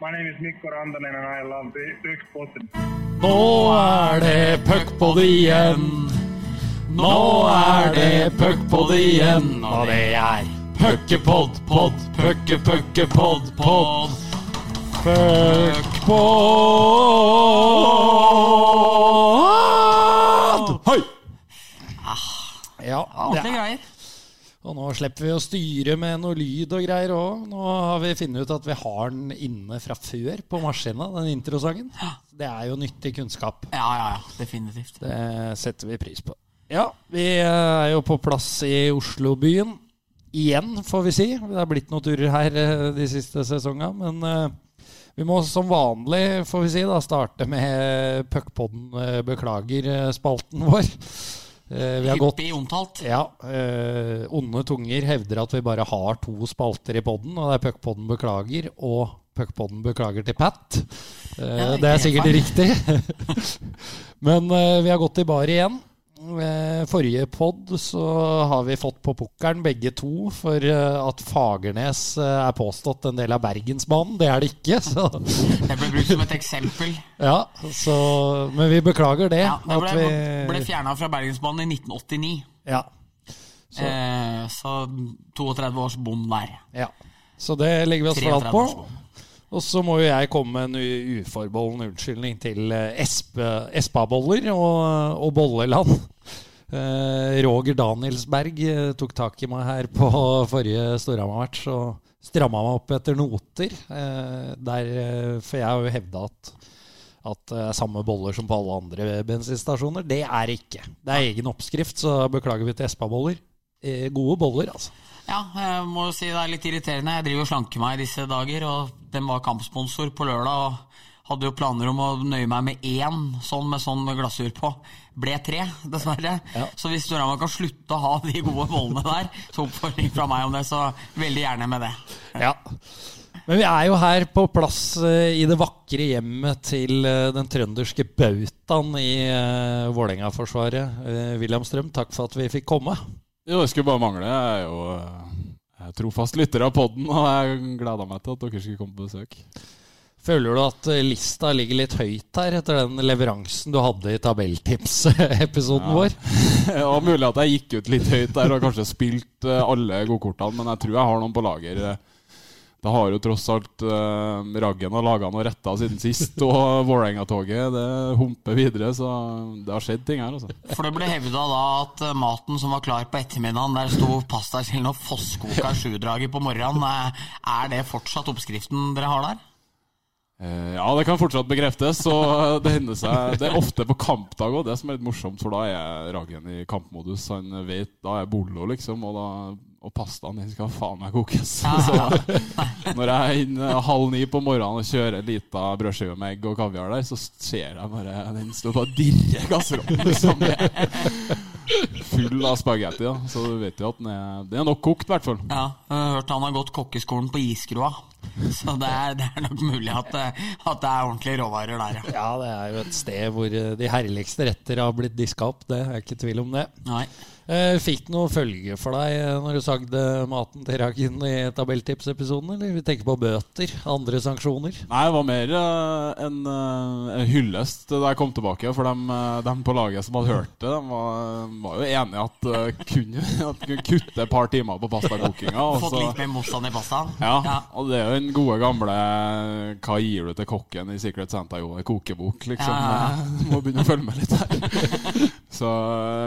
My name is Mikko Randanen and I love the Puckpodden. Nå er det puckpod igjen. Nå er det puckpod igjen. Og det er puckepod, pod, pucke, pucke, pod, pod. Puckpod! Hei! Ja, det Ordentlige er greier. Og nå slipper vi å styre med noe lyd og greier òg. Nå har vi funnet ut at vi har den inne fra før på maskina, den introsangen. Det er jo nyttig kunnskap. Ja, ja, ja. Definitivt. Det setter vi pris på. Ja, vi er jo på plass i Oslobyen. Igjen, får vi si. Det har blitt noen turer her eh, de siste sesongene. Men eh, vi må som vanlig, får vi si, da starte med Puckpodden eh, beklager-spalten vår. Eh, Vi har gått omtalt. ja, eh, Onde tunger hevder at vi bare har to spalter i podden, og det er Puckpodden beklager og Puckpodden beklager til Pat. Eh, Ja, det er ikke sikkert riktig. Men vi har gått i bar igjen. Forrige pod så har vi fått på pukkelen begge to for eh, at Fagernes eh, er påstått en del av Bergensbanen. Det er det ikke. Så, Det ble brukt som et eksempel. ja, så, men vi beklager det. Ja, det ble, vi, ble fjerna fra Bergensbanen i 1989. ja, Så, eh, så 32 års bom der. ja. Så det legger vi oss 33 flat på. Og så må jo jeg komme med en uforbeholden unnskyldning til Espa-boller Espaboller og, og Bolleland. Eh, Roger Danielsberg eh, tok tak i meg her på forrige Storhamar-match og stramma meg opp etter noter. Eh, der, eh, for jeg har jo hevda at at det er samme boller som på alle andre bensinstasjoner. Det er ikke. Det er egen oppskrift, så beklager vi til Espa-boller. Eh, gode boller, altså. Ja, jeg må jo si det er litt irriterende. Jeg driver og slanker meg i disse dager, og den var kampsponsor på lørdag. og Hadde jo planer om å nøye meg med én sånn med sånn glasur på. Ble tre, dessverre. Ja. Så hvis Storhamar kan slutte å ha de gode bollene der, så oppfordring fra meg om det, så veldig gjerne med det. Ja. Men vi er jo her på plass eh, i det vakre hjemmet til eh, den trønderske bautaen i uh, Vålerenga-forsvaret. William Strøm, takk for at vi fikk komme. Jo, det skulle bare mangle. Jeg er jo eh, jeg er trofast lytter av podden, og jeg gleda meg til at dere skulle komme på besøk. Føler du at eh, lista ligger litt høyt her etter den leveransen du hadde i tabelltipsepisoden Ja. vår? Det var mulig at jeg gikk ut litt høyt der og kanskje spilt eh, alle godkortene, men jeg tror jeg har noen på lager. Det har jo tross alt eh, Raggen og laga noe retta siden sist, og Vålerenga-toget det humper videre, så det har skjedd ting her, altså. For det ble hevda da at eh, maten som var klar på ettermiddagen, der sto pastakilden og fosskoka sjudraget på morgenen. Eh, Er det fortsatt oppskriften dere har der? Eh, ja, det kan fortsatt bekreftes. Og det hender seg Det er ofte på kampdag òg, det som er litt morsomt, for da er Raggen i kampmodus. Han vet Da er Bollo, liksom, og, da, og pastaen den skal faen meg kokes. Så når jeg er inne halv ni på morgenen og kjører en lita brødskive med egg og kaviar der, så ser jeg bare Den står bare og dirrer kasserollen. Liksom. Full av spagetti, da. Så du vet jo at den er, den er nok kokt, i hvert fall. Ja, jeg har hørt han har gått kokkeskolen på Iskroa. Så det er, det er nok mulig at, at det er ordentlige råvarer der, ja. Ja, det er jo et sted hvor eh, de herligste retter har blitt diska opp. Det er ikke tvil om det. Nei. Eh, Fikk det noe følge for deg eh, når du sagde maten til Raggen i tabelltipsepisoden? Eller vi tenker på bøter, andre sanksjoner? Nei, det var mer eh, en, en hyllest da jeg kom tilbake. For dem, dem på laget som hadde hørt det, de var, var jo enige at uh, kunne, at kunne kutte et par timer på pastakokinga. Fått litt mer motstand i pastaen? ja, og det er jo den gode gamle Hva gir du til kokken i Secret Santa? Jo, en kokebok, liksom. Ja, ja, må begynne å følge med litt her. Så,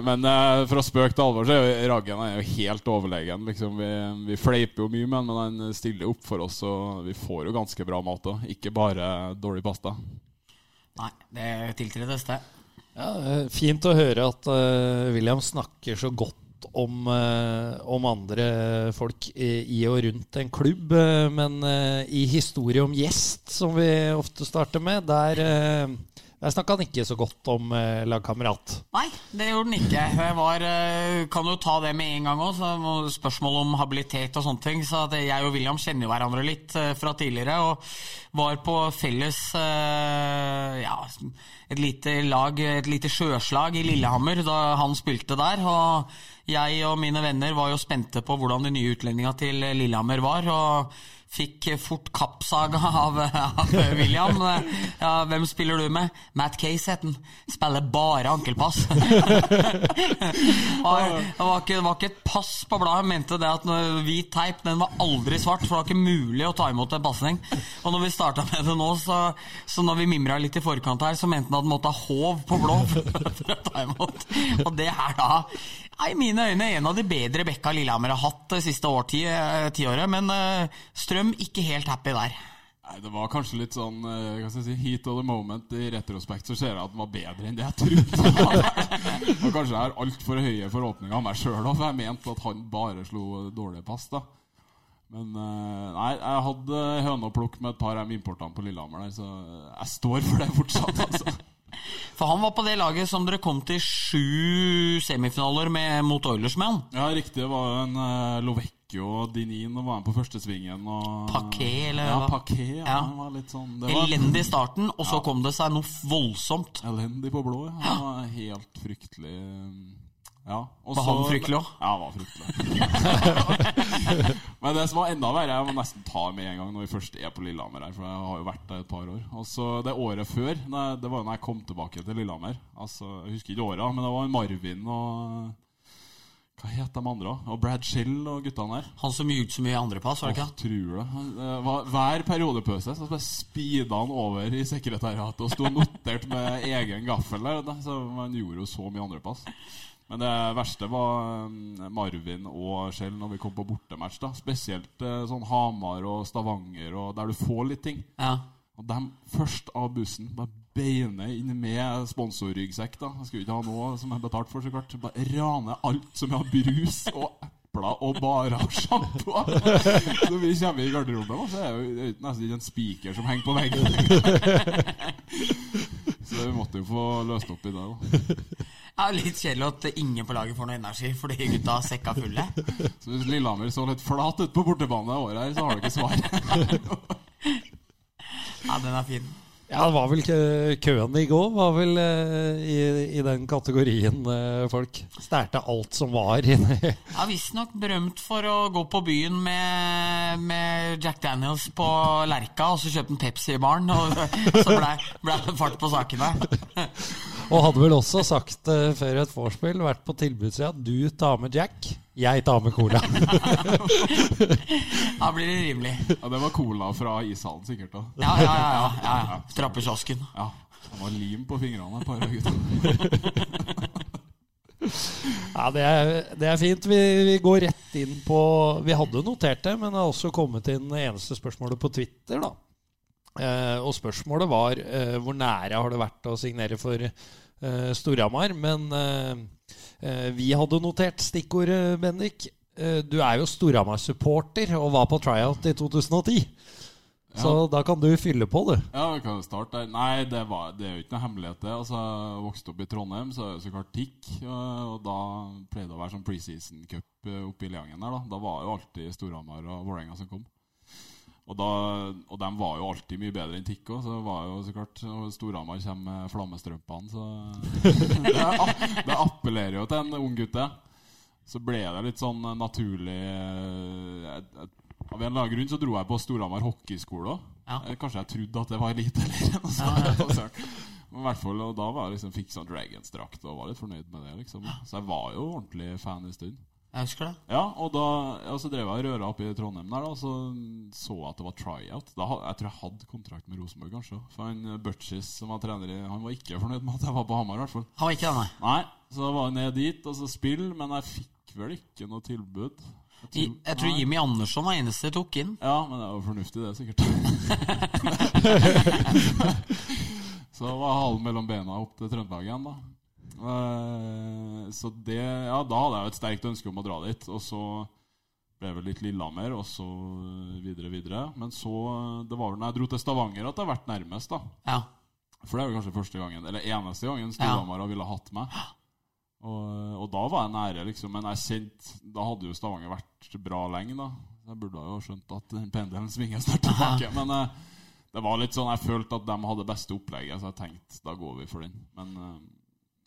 men eh, fra spøk til alvor så er Raggen er jo helt overlegen. Liksom. Vi, vi fleiper jo mye med han, men han stiller opp for oss, og vi får jo ganske bra mat òg. Ikke bare dårlig pasta. Nei, det tiltredes, det. Ja, Fint å høre at uh, William snakker så godt om, eh, om andre folk i, i og rundt en klubb. men i historie om gjest, som vi ofte starter med, der, der snakka han ikke så godt om eh, lagkamerat. Nei, det gjorde han ikke. Jeg var, eh, kan jo ta det med en gang òg. Spørsmål om habilitet og sånne ting. Så jeg og William kjenner hverandre litt eh, fra tidligere. Og var på felles eh, ja, et lite lag, et lite sjøslag i Lillehammer da han spilte der. Og jeg og mine venner var jo spente på hvordan de nye utlendinga til Lillehammer var. og Fikk fort kappsaga av, av William. Ja, hvem spiller du med? Matt Case het han. Spiller bare ankelpass. det, var ikke, det var ikke et pass på bladet. Jeg mente det at hvit teip den var aldri svart, for det var ikke mulig å ta imot en pasning. Og når vi starta med det nå, så, så når vi mimra litt i forkant her, så mente han at han måtte ha håv på blå for å ta imot. Og det er da i mine øyne en av de bedre bekka Lillehammer har hatt det siste tiåret, Men uh, Strøm ikke helt happy der. Nei, Det var kanskje litt sånn uh, hva skal jeg si, heat of the moment. I retrospekt så ser jeg at den var bedre enn det jeg trodde. og kanskje jeg har altfor høye forhåpninger av meg sjøl òg, for jeg mente at han bare slo dårlige pass. da men nei, jeg hadde høne å plukke med et par av importene på Lillehammer der, så jeg står for det fortsatt, altså. For han var på det laget som dere kom til sju semifinaler med, mot Oilers med han. Ja, riktig. Det var jo en uh, Lovecchio og Dinin og var med på førstesvingen. Og, Paquet, eller ja, hva? Paquet, ja. Ja. Han var litt sånn det var- Elendig i starten, og så kom det seg noe voldsomt. Elendig på blå, ja. Helt fryktelig Ja. og Var så- han fryktelig også? Ja, han var fryktelig. Men det som var enda verre, jeg må nesten ta med en gang når vi først er på Lillehammer her, for jeg har jo vært der et par år. Og så Det året før, det var jo når jeg kom tilbake til Lillehammer. Altså, Jeg husker ikke åra, men det var Marvin og Hva het de andre? Og Brad Shill og guttene der. Han som gjorde så mye andrepass, var det ikke? Oh, tror det. Eh, var- Hver periodepause så bare speeda han over i sekretariatet og sto notert med egen gaffel der. Så man gjorde jo så mye andrepass. Men det verste var eh, Marvin og Skjell når vi kom på bortematch. da Spesielt eh, sånn Hamar og Stavanger, og der du får litt ting. Ja. Og dem først av bussen bare beine inn med sponsorryggsekk. da Jeg skulle ikke ha noe som er betalt for, så klart. Bare rane alt som har brus og epler og bare sjampo. Så vi kommer i garderoben, og så er det jo nesten ikke en spiker som henger på veggen. Så vi måtte jo få løst opp i det. da Ja, litt kjedelig at ingen på laget får noe energi fordi gutta har sekka fulle. Så hvis Lillehammer så litt flat ut på bortebane året her, så har du ikke svar. Ja, den er fin. Ja, det var vel køen i går, var vel eh, i, i den kategorien eh, folk. Stærte alt som var inni Ja, Visstnok berømt for å gå på byen med, med Jack Daniels på Lerka, og så kjøpte han Pepsi i baren, og så blei ble det fart på sakene. Og hadde vel også sagt uh, før et vorspiel, vært på tilbudssida du tar med Jack, jeg tar med cola. Da blir det rimelig. Ja, Det var cola fra ishallen, sikkert. òg. Ja, ja, ja. ja, ja, ja. Trappekiosken. Ja, Han var lim på fingrene, et par av gutta. Ja, det er, det er fint. Vi, vi går rett inn på Vi hadde notert det, men det har også kommet inn det eneste spørsmålet på Twitter. da eh, Og spørsmålet var eh, hvor nære har det vært å signere for eh, Storhamar. Men eh, eh, vi hadde notert stikkordet, Bendik. Eh, du er jo Storhamar-supporter og var på tryout i 2010. Så da kan du fylle på, du. Ja, vi kan starte der. Nei, det, var, det er jo ikke noe hemmelighet, det. Altså, jeg vokste opp i Trondheim, så er det så klart TIC. Og, og da pleide det å være sånn preseason cup eh, oppe i Leangen der. Da Da var jo alltid Storhamar og Vålerenga som kom. Og, da, og de var jo alltid mye bedre enn Tikko, så var jo så klart og Storhamar kommer med flammestrømpene, så det, det appellerer jo til en ung gutt, det. Så ble det litt sånn naturlig eh, jeg- jeg- Av en eller annen grunn så dro jeg på Storhamar hockeyskole òg. Ja. Kanskje jeg trodde at det var elite eller. Men i hvert fall, og Da var jeg liksom, fikk sånn Dragons-drakt og var litt fornøyd med det. liksom Så jeg var jo ordentlig fan en stund. Jeg husker det. Ja, og da ja, så drev jeg og røra opp i Trondheim der, og så så jeg at det var tryout. Da, jeg tror jeg hadde kontrakt med Rosenborg, kanskje. For han eh, Butchis som var trener i Han var ikke fornøyd med at jeg var på Hamar, i hvert fall. Han var ikke det, nei. Nei, så var jeg ned dit og så spill, men jeg fikk vel ikke noe tilbud. Jeg tror Jimmy Andersson var eneste jeg tok inn. Ja, men det er jo fornuftig, det, sikkert. så var halen mellom bena opp til Trøndelag igjen, da. Eh, Så det Ja, da hadde jeg jo et sterkt ønske om å dra dit. Og så ble jeg vel litt Lillehammer, og så videre, videre. Men så Det var vel når jeg dro til Stavanger at det har vært nærmest, da. Ja. For det er jo kanskje første gangen, eller eneste gangen Storhamar ja. ville hatt meg. Og, og da var jeg nære, liksom. Men jeg kjente Da hadde jo Stavanger vært bra lenge, da. Jeg burde jo skjønt at den pendelen svinger snart tilbake. Men uh, det var litt sånn Jeg følte at de hadde beste opplegget, så jeg tenkte da går vi for den. Men eh,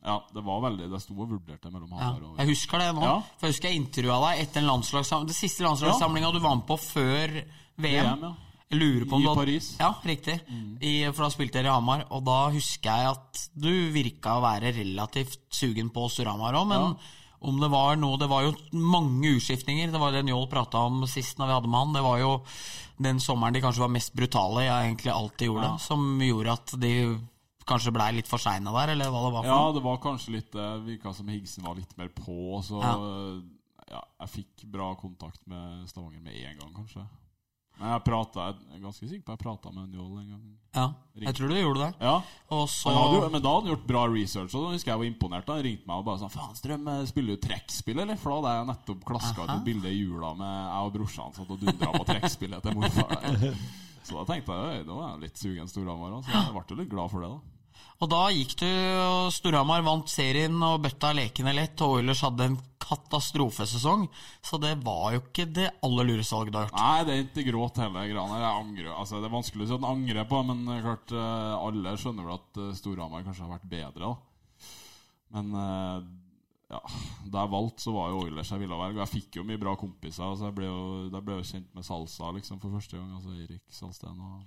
Ja, det var veldig Det sto og vurderte mellom Ja. Og Jeg husker det nå. Ja. For jeg husker jeg intervjua deg etter en landslagssamling. det siste landslagssamlinga du var med på før VM. VM, ja. Jeg lurer på om I du hadde- Paris. Ja, riktig. I, for da spilte dere i Hamar. Og da husker jeg at du virka å være relativt sugen på Storhamar òg, men om det var noe Det var jo mange utskiftninger. Det var det Njål prata om sist når vi hadde med han. Det var jo den sommeren de kanskje var mest brutale jeg egentlig alltid gjorde, Ja. som gjorde at de kanskje blei litt for seina der, eller hva det var for Ja, det var kanskje litt Det virka som Higsen var litt mer på, så Ja. ja. jeg fikk bra kontakt med Stavanger med en gang, kanskje. Men jeg prata Jeg er ganske sikker på jeg prata med Njål en gang. Ja, jeg tror du gjorde det. Ja, så jo, Men da hadde han gjort bra research, og da husker jeg var imponert. Han ringte meg og bare sånn Faen, Strøm, spiller du trekkspill, eller? For da hadde jeg nettopp klaska ut et bilde i jula med jeg og brorsan satt og dundra på trekkspillet til morfar. der. Så da tenkte jeg nå var jeg litt sugen Storhamar, så jeg ble jo litt glad for det, da. Og da gikk du, og Storhamar vant serien og bøtta lekene lett, og Oilers hadde en katastrofesesong. Så det var jo ikke det aller lureste valget du har gjort. Nei, det er ikke gråt hele greia. Jeg angrer. Altså, det er vanskelig å si at en angrer på, men klart eh, alle skjønner vel at eh, Storhamar kanskje har vært bedre, da. Men eh, ja, da jeg valgte, så var jo Oilers jeg ville velge. Og jeg fikk jo mye bra kompiser. Altså, jeg ble jo, ble jo kjent med Salsa liksom, for første gang. Altså Erik Salsten. Og,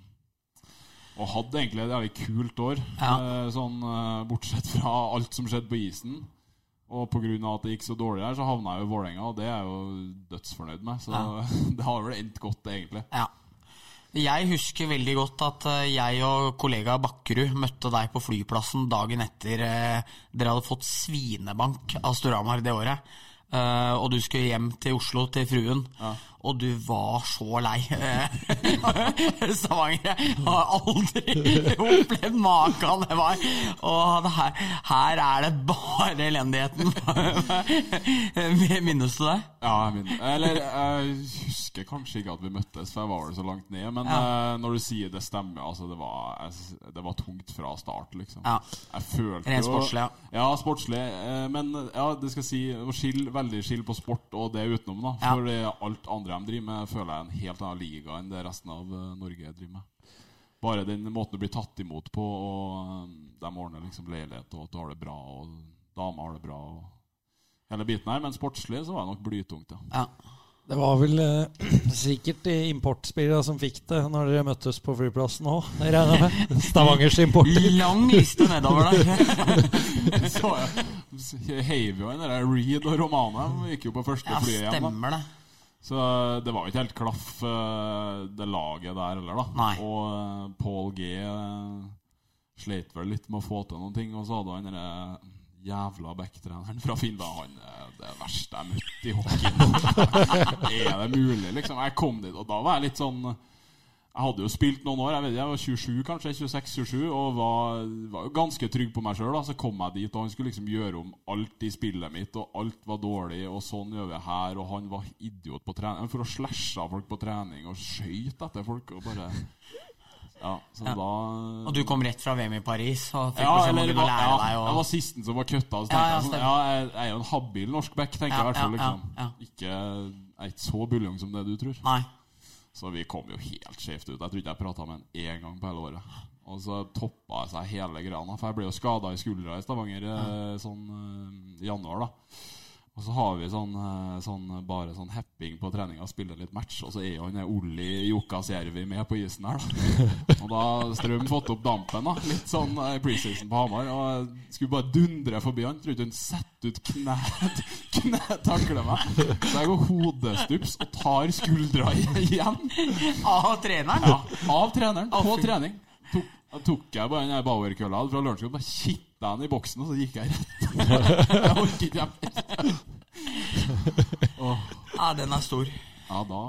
og hadde egentlig et jævlig kult år, Ja. eh, sånn eh, bortsett fra alt som skjedde på isen. Og pga. at det gikk så dårlig her, så havna jeg jo i Vålerenga, og det er jeg jo dødsfornøyd med. Så Ja. det har vel endt godt, egentlig. Ja. Jeg husker veldig godt at eh, jeg og kollega Bakkerud møtte deg på flyplassen dagen etter dere hadde fått svinebank av Storhamar det året. Og du skulle hjem til Oslo til fruen, og du var så lei. Stavanger har aldri opplevd maken det var. Og det her, her er det bare elendigheten. Minnes du det? Ja, jeg minnes eller jeg husker kanskje ikke at vi møttes, for jeg var vel så langt ned. Men Ja. eh, når du sier det stemmer, altså det var, jeg, det var tungt fra start, liksom. Ja. Jeg følte Rent sportslig, ja. Ja, sportslig. eh, Men ja, det skal si å skille veldig skille på sport og det utenom, da. For alt andre de driver med, føler jeg er en helt annen liga enn det resten av eh, Norge driver med. Bare den måten du blir tatt imot på, og eh, de ordner liksom leilighet, og at du har det bra, og dama har det bra, og hele biten her. Men sportslig så var det nok blytungt, ja. Ja. Det var vel eh, sikkert de importspillere som fikk det når dere møttes på flyplassen òg, regner jeg med. Stavangers importer. Lang liste nedover der. Så jeg heiv jo inn Reed og Romane. Gikk jo på første Ja, flyet hjem. stemmer det. Så det var jo ikke helt klaff, eh, det laget der heller, da. Nei. Og eh, Paul G eh, sleit vel litt med å få til noen ting. Og så hadde han eh, jævla backtreneren fra Finland. Han er det verste jeg møtte i hockey. er det mulig, liksom? Jeg kom dit, og da var jeg litt sånn jeg hadde jo spilt noen år, jeg vet ikke, jeg var 27 kanskje, 26-27, og var, var jo ganske trygg på meg sjøl. Så kom jeg dit, og han skulle liksom gjøre om alt i spillet mitt, og alt var dårlig, og sånn gjør vi her, og han var idiot på trening. For å slashe folk på trening og skøyt etter folk, og bare Ja, så Ja. da Og du kom rett fra VM i Paris og fikk ja, beskjed å lære ja, deg jeg var sisten som var kutta. Så jeg sånn, ja, jeg, er jo en habil norsk back, tenker jeg i hvert fall. Liksom. Ikke, jeg er ikke så buljong som det du tror. Nei. Så vi kom jo helt skjevt ut. Jeg tror ikke jeg prata med han én gang på hele året. Og så toppa seg hele greia. For jeg ble jo skada i skuldra i Stavanger eh, sånn eh, i januar, da. Og så har vi sånn, eh, sånn bare sånn hepping på treninga, spiller litt match. Og så er jo han Olli Jokasjärvi med på isen her, da. Og da har Strøm fått opp dampen, da. Litt sånn eh, i preseason på Hamar. Og jeg skulle bare dundre forbi han. Tror ikke han setter ut kne Kne takler meg. Så jeg går hodestups og tar skuldra igjen. Av treneren? Ja, av treneren. På trening. Da tok jeg bare den der Bauer-kølla fra lunsjjobb, og kitta den i boksen, og så gikk jeg rett. jeg orket ikke mer. Åh, Ja, den er stor. Ja, da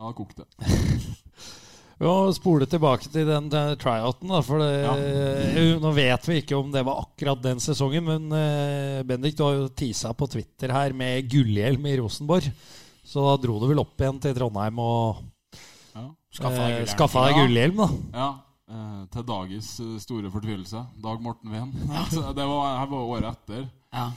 Da kokte det. Vi må spole tilbake til den den tryouten, da. For det, eh, nå vet vi ikke om det var akkurat den sesongen, men uh, Bendik, du har jo tisa på Twitter her med gullhjelm i Rosenborg. Så da dro du vel opp igjen til Trondheim og Ja. Skaffa deg eh, Ja. gullhjelm, da. ja eh, til Dagis eh, store fortvilelse. Dag Morten. Så det var, her var året etter. Ja.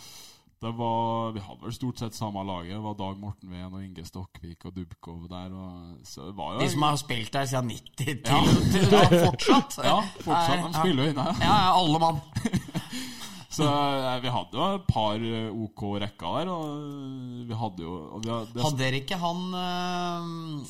Det var, Vi hadde vel stort sett samme laget. Det var Dag Morten Ven og Inge Stokkvik og Dubkov der. Og, så det var jo De som har spilt der siden 90 til, Ja. til, ja, fortsatt. Ja, fortsatt. De spiller jo inne. Ja, ja, alle mann. Så eh, vi hadde jo et par OK rekker der, og vi hadde jo vi hadde, Hadde dere ikke han eh,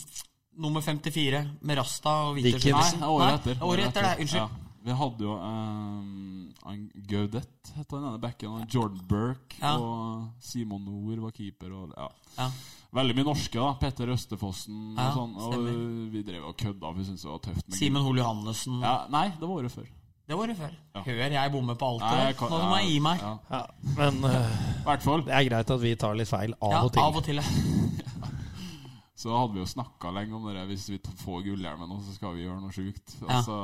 nummer 54 med Rasta og Wittersen. Nei, året etter. Året etter det, unnskyld. Ja. Vi hadde jo um, han Gaudet, het han denne backen. og Jordan Burke Ja. og Simon Nord var keeper. Og, ja. Ja. Veldig mye norske, da. Petter Østefossen Ja, og sånn. Og stemmer. vi drev og kødda, vi syntes det var tøft. med Simen Hol Johannessen. Ja, nei, det var året før. Det var det før. Ja. Hør, jeg bommer på alt. Nei, kan- Nå må jeg gi meg. Ja, Ja, men eh, fall. det er greit at vi tar litt feil av Ja, og til. av og til. ja. Så hadde vi jo snakka lenge om det. Hvis vi får gullhjelmen nå, så skal vi gjøre noe sjukt. Ja. Altså,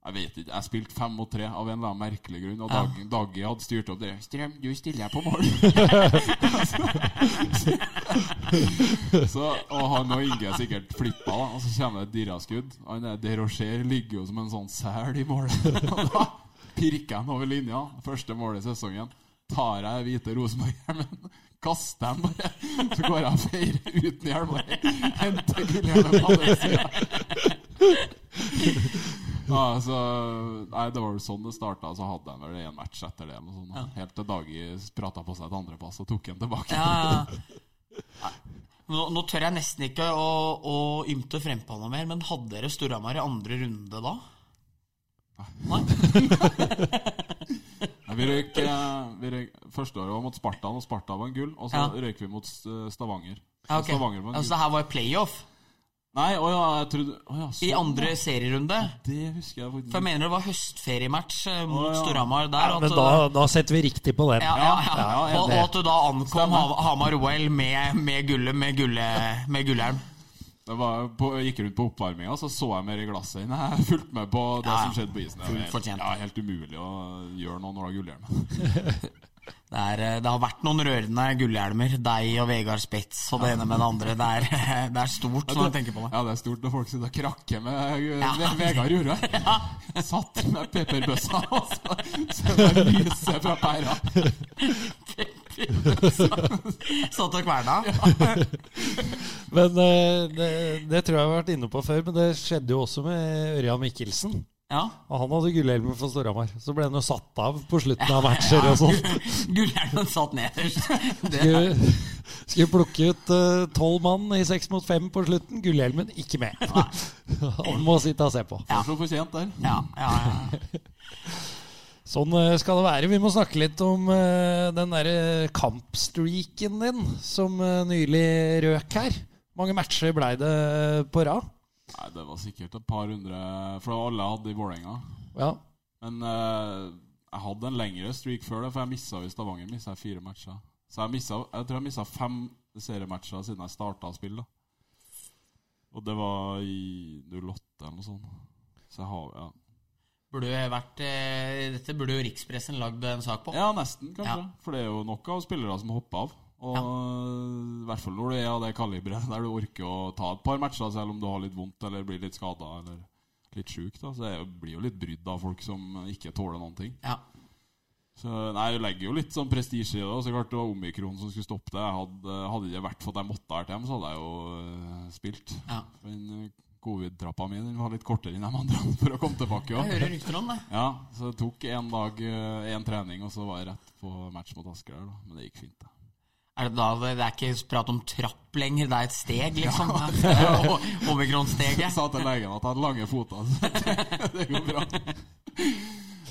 jeg vet ikke. Jeg spilte fem mot tre av en eller annen merkelig grunn. Og Ja. Dag, Daggy hadde styrt opp det. Strøm, du stiller på mål. så, og han og Inge er sikkert flippa, da. Og så kommer det et dirraskudd. Han der De Rocher ligger jo som en sånn sel i målet. og da pirker han over linja. Første målet i sesongen. Tar jeg hvite Rosenborg-hjelmen, kaster den bare. Så går jeg og feirer uten hjelm henter gullhjelmen på andre sida. Ja, så, nei, det var vel sånn det starta. Så hadde han vel en match etter det. Sånn, ja. Helt til Dagi prata på seg et andrepass og tok den tilbake. Ja. Nå, nå tør jeg nesten ikke å, å ymte frempå noe mer, men hadde dere Storhamar i andre runde da? Nei? Ja, vi røyk, eh, vi røyk Første året var mot Sparta, og Sparta var en gull. Og så Ja. røyk vi mot eh, Stavanger. Ja, okay. Stavanger en Altså, gull. Så her var playoff Nei, å ja, jeg trodde å ja, i sånn, andre serierunde. Det husker jeg faktisk For jeg mener det var høstferiematch eh, mot Å, ja. Storhamar der. Ja, men da, da setter vi riktig på den. ja, ja, ja. Ja, ja, og, og at du da ankom Ha- Hamar OL med, med gullet med, gulle, med gullhjelm. Det var på, gikk rundt på oppvarminga, så så jeg mer i glasset enn jeg fulgte med på det Ja, ja. som skjedde på isen. Det fortjent. ja, helt umulig å gjøre noe når du har gullhjelm. Det, er, eh, det har vært noen rørende gullhjelmer. Deg og Vegard Spitz og det ene med det andre. Det er, det er stort når du tenker på det. Ja, det er stort når folk sitter og krakker med Ja. Ve- Vegard Rure. Satt med pepperbøssa og så, så det lyse fra pæra. Satt og kverna. Men eh, det, det tror jeg har vært inne på før, men det skjedde jo også med Ørjan Mikkelsen. Ja. Og han hadde gullhjelmen for Storhamar. Så ble han jo satt av på slutten av matcher og sånt. Gullhjelmen satt nederst. Skulle, skulle plukke ut eh, tolv mann i seks mot fem på slutten. Gullhjelmen ikke med. Han må sitte og se på. Det er for sent der. ja, ja, ja. Sånn eh, skal det være. Vi må snakke litt om uh, den derre kampstreaken din som uh, nylig røk her. Mange matcher blei det på rad? Nei, det var sikkert et par hundre, for alle hadde i Vålerenga. Ja. Men uh, jeg hadde en lengre streak før det, for jeg missa i Stavanger misset jeg fire matcher. Så jeg, misset, jeg tror jeg missa fem seriematcher siden jeg starta å spille. da. Og det var i 08 eller noe sånt. Så jeg har ja. Burde vært, eh, dette burde jo rikspressen lagd en sak på. ja, nesten, kanskje. Ja. For det er jo nok av spillere som hopper av. Og i hvert fall når du er av det kaliberet der du orker å ta et par matcher selv om du har litt vondt eller blir litt skada eller litt sjuk. Så det blir jo litt brydd av folk som ikke tåler noen ting. Ja. Så nei, Du legger jo litt sånn prestisje i det. Så klart det var omikron som skulle stoppe det. Hadde, hadde det vært for at jeg måtte her til dem, så hadde jeg jo øh, spilt. Ja. Men øh, covid-trappa mi den var litt kortere enn de andre for å komme tilbake. Jeg hører rykter om det. Ja, Så det tok én dag, én trening, og så var jeg rett på match mot Asker. da. Men det gikk fint. det. Er det, da, det er ikke prat om trapp lenger, det er et steg, liksom? Ja. Omikron-steget. sa til legen at jeg hadde lange føtter. så Det, går bra.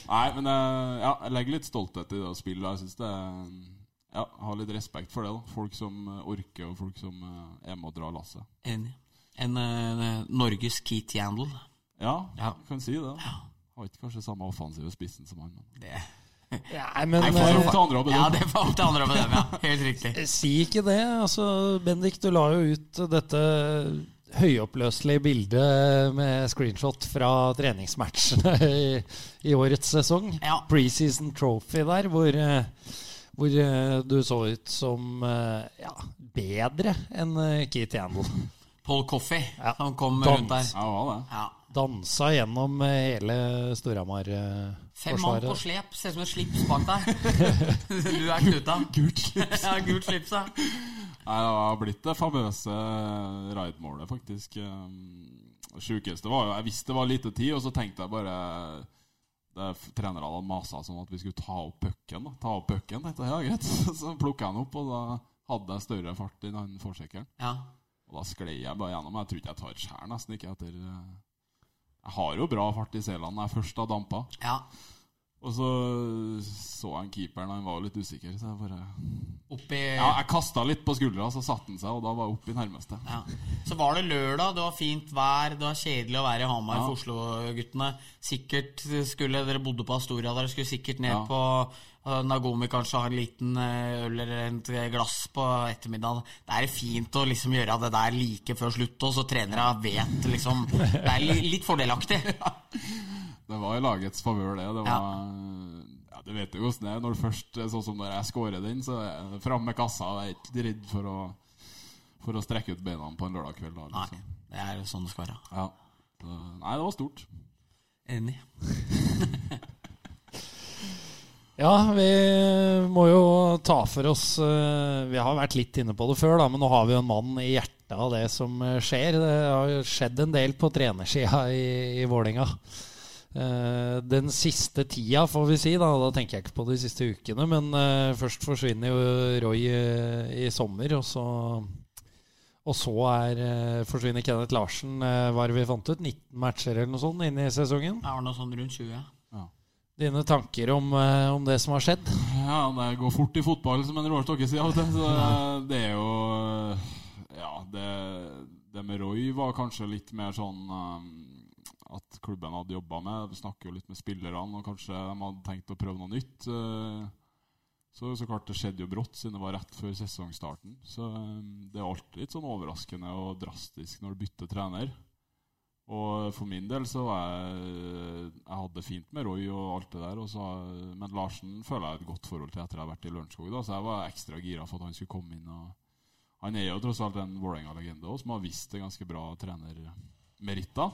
Nei, men øh, ja, jeg legger litt stolthet i det å spille. Jeg synes det er- ja, jeg har litt respekt for det. da Folk som øh, orker, og folk som er med å dra lasset. Enig. En uh, Norges Keith Yandel. Ja, Ja. kan si det. Har ikke kanskje samme offensive spissen som han. Men. Det. Nei, men Nei, opp til andre bedømme. Ja, det får opp til andre å bedømme, ja. Helt riktig. Si ikke det. Altså, Bendik, du la jo ut dette høyoppløselige bildet med screenshot fra treningsmatchene i, i årets sesong. Ja. Preseason trophy der, hvor, eh, hvor eh, du så ut som ja, bedre enn Keith Yandel. Paul Coffey, Ja. som kom Dans. rundt der. Ja, det var det. Ja. Dansa gjennom hele Storhamar-forsvaret. Fem mann på slep, ser ut som et slips bak deg. Du er knuta. Gult slips. Ja, gult slips, ja. Nei, det har blitt det famøse raidmålet, faktisk. Um, Det sjukeste var jo Jeg visste det var lite tid, og så tenkte jeg bare det er trenerne hadde masa sånn at vi skulle ta opp pucken. Ta opp pucken, tenkte jeg, ja greit. Så plukka jeg den opp, og da hadde jeg større fart i den forsekkeren. Ja. Og da sklei jeg bare gjennom. Jeg tror ikke jeg tar skjær nesten ikke etter eh, Jeg har jo bra fart i selene når jeg først har dampa. ja. Og så så jeg keeperen, han var jo litt usikker, så jeg bare Oppi Ja, jeg kasta litt på skuldra, så satte han seg, og da var jeg oppe i nærmeste. Ja. Så var det lørdag, det var fint vær, det var kjedelig å være i Hamar Ja. for Oslo-guttene. Sikkert skulle Dere bodde på Astoria, dere skulle sikkert ned Ja. på Nagomi kanskje har en liten uh, øl eller et glass på ettermiddagen. Det er fint å liksom gjøre det der like før slutt, og så trenere vet liksom Det er litt fordelaktig. Det var i lagets favør, det. Det var ja. Du vet jo hvordan det er når først Sånn som når jeg scorer den, så er jeg fram med kassa jeg er ikke redd for å, for å strekke ut beina på en lørdag kveld. Da, Nei, liksom. det er sånn det skal være. ja. nei, det var stort. Enig. Ja, vi må jo ta for oss eh, Vi har vært litt inne på det før, da, men nå har vi jo en mann i hjertet av det som eh, skjer. Det har jo skjedd en del på trenersida i, i Vålinga. Eh, Den siste tida, får vi si, da, da tenker jeg ikke på de siste ukene, men først forsvinner jo Roy i sommer, og så og så er, forsvinner Kenneth Larsen, var det vi fant ut? 19 matcher eller noe sånt inn i sesongen. Det var noe sånn rundt 20. Dine tanker om, eh, om det som har skjedd? Ja, det går fort i fotball, som en Roar Stokke sier av og til. Så eh, det er jo Ja, det, det med Roy var kanskje litt mer sånn eh, at klubben hadde jobba med. Vi snakker jo litt med spillerne, og kanskje de hadde tenkt å prøve noe nytt. eh, Så, så klart det skjedde jo brått, siden det var rett før sesongstarten. Så eh, det er alltid litt sånn overraskende og drastisk når du bytter trener. Og for min del så var jeg Jeg hadde det fint med Roy og alt det der. Så, men Larsen føler jeg et godt forhold til etter jeg har vært i Lørenskog. Så jeg var ekstra gira for at han skulle komme inn. og Han er jo tross alt en Vålerenga-legende som har vist det ganske bra trenermeritter.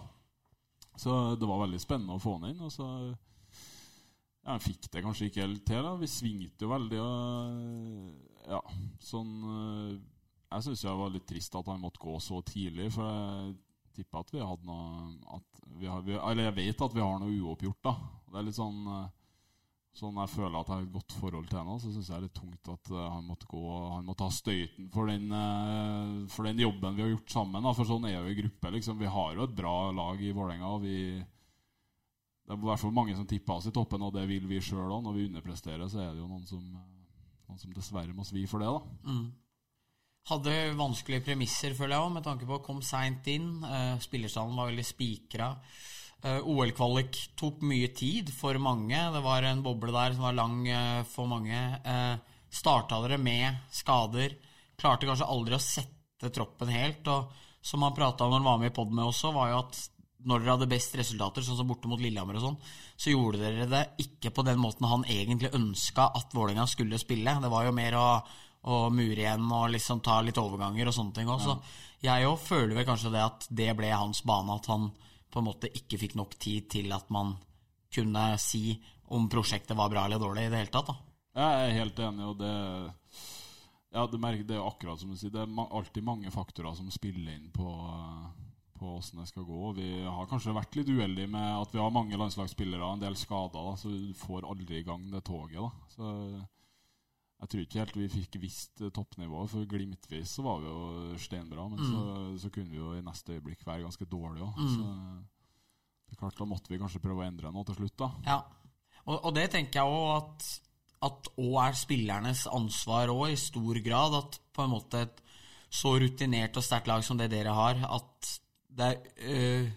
Så det var veldig spennende å få han inn. Og så Han fikk det kanskje ikke helt til. da, Vi svingte jo veldig. og ja, sånn eh, Jeg syns det var litt trist at han måtte gå så tidlig. For jeg tipper at vi hadde noe at vi har, vi, Eller jeg vet at vi har noe uoppgjort, da. Det er litt sånn eh, Sånn jeg føler at jeg har et godt forhold til henne, så syns jeg det er litt tungt at eh, han måtte gå Han måtte ta støyten for den, eh, for den jobben vi har gjort sammen. Da. For sånn er jo i gruppe. liksom Vi har jo et bra lag i Vålerenga. det er i hvert fall mange som tipper oss i toppen, og det vil vi sjøl òg. Når vi underpresterer, så er det jo noen som, noen som dessverre må svi for det. da. Mm. Hadde vanskelige premisser, føler jeg òg, med tanke på å komme seint inn. Uh, spillerstallen var veldig spikra. Eh, OL-kvalik tok mye tid for mange. Det var en boble der som var lang eh, for mange. Uh, Starta dere med skader. Klarte kanskje aldri å sette troppen helt. Og som han prata om når han var med i pod med også, var jo at når dere hadde best resultater, sånn som borte mot Lillehammer og sånn, så gjorde dere det ikke på den måten han egentlig ønska at Vålerenga skulle spille. Det var jo mer å, å mure igjen og liksom ta litt overganger og sånne ting òg. Så jeg òg føler vel kanskje det at det ble hans bane, at han på en måte ikke fikk nok tid til at man kunne si om prosjektet var bra eller dårlig i det hele tatt. da. Jeg er helt enig, og det Ja, det, merker, det er akkurat som du sier. Det er alltid mange faktorer som spiller inn på på åssen det skal gå. Vi har kanskje vært litt uheldige med at vi har mange landslagsspillere og en del skader, da, så vi får aldri i gang det toget. da. Så Jeg tror ikke helt vi fikk visst toppnivået, for glimtvis så var vi jo steinbra, men så, så kunne vi jo i neste øyeblikk være ganske dårlige òg. Så det er klart, da måtte vi kanskje prøve å endre noe til slutt, da. Ja, og, og det tenker jeg òg at at òg er spillernes ansvar òg, i stor grad. At på en måte et så rutinert og sterkt lag som det dere har, at det er øh,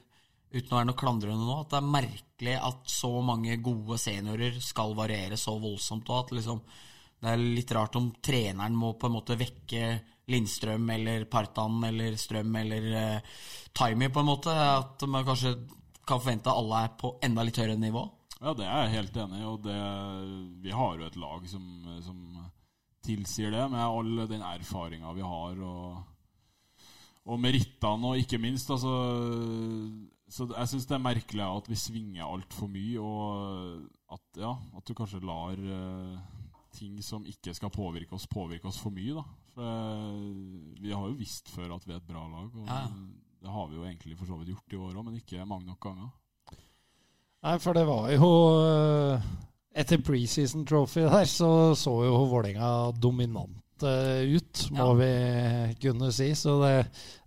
Uten å være noe klandrende nå, at det er merkelig at så mange gode seniorer skal variere så voldsomt, og at liksom det er litt rart om treneren må på en måte vekke Lindstrøm eller Partan eller Strøm eller uh, Taimi, på en måte. At man kanskje kan forvente at alle er på enda litt høyere nivå. Ja, det er jeg helt enig i, og det, vi har jo et lag som, som tilsier det, med all den erfaringa vi har, og, og merittene, og ikke minst, altså Så jeg syns det er merkelig at vi svinger altfor mye, og at, ja, at du kanskje lar uh, ting som ikke skal påvirke oss, påvirke oss for mye, da. For uh, vi har jo visst før at vi er et bra lag, og Ja. det har vi jo egentlig for så vidt gjort i år òg, men ikke mange nok ganger. Nei, for det var jo eh, Etter preseason trophy der, så så jo Vålerenga dominante ut, må Ja. vi kunne si. Så det,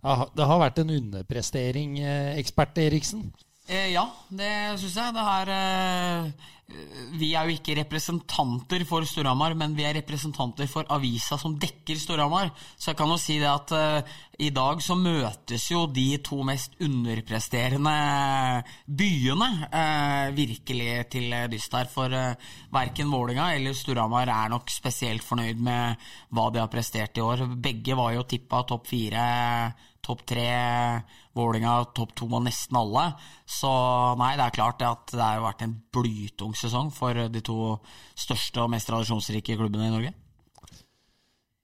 ja, det har vært en underprestering, eh, ekspert Eriksen. Eh, ja, det syns jeg. Det her eh, Vi er jo ikke representanter for Storhamar, men vi er representanter for avisa som dekker Storhamar. Så jeg kan jo si det at eh, i dag så møtes jo de to mest underpresterende byene virkelig til dyst her. For eh, verken Vålinga eller Storhamar er nok spesielt fornøyd med hva de har prestert i år. Begge var jo tippa topp fire topp tre, Vålinga topp to og nesten alle. Så nei, det er klart at det har vært en blytung sesong for de to største og mest tradisjonsrike klubbene i Norge.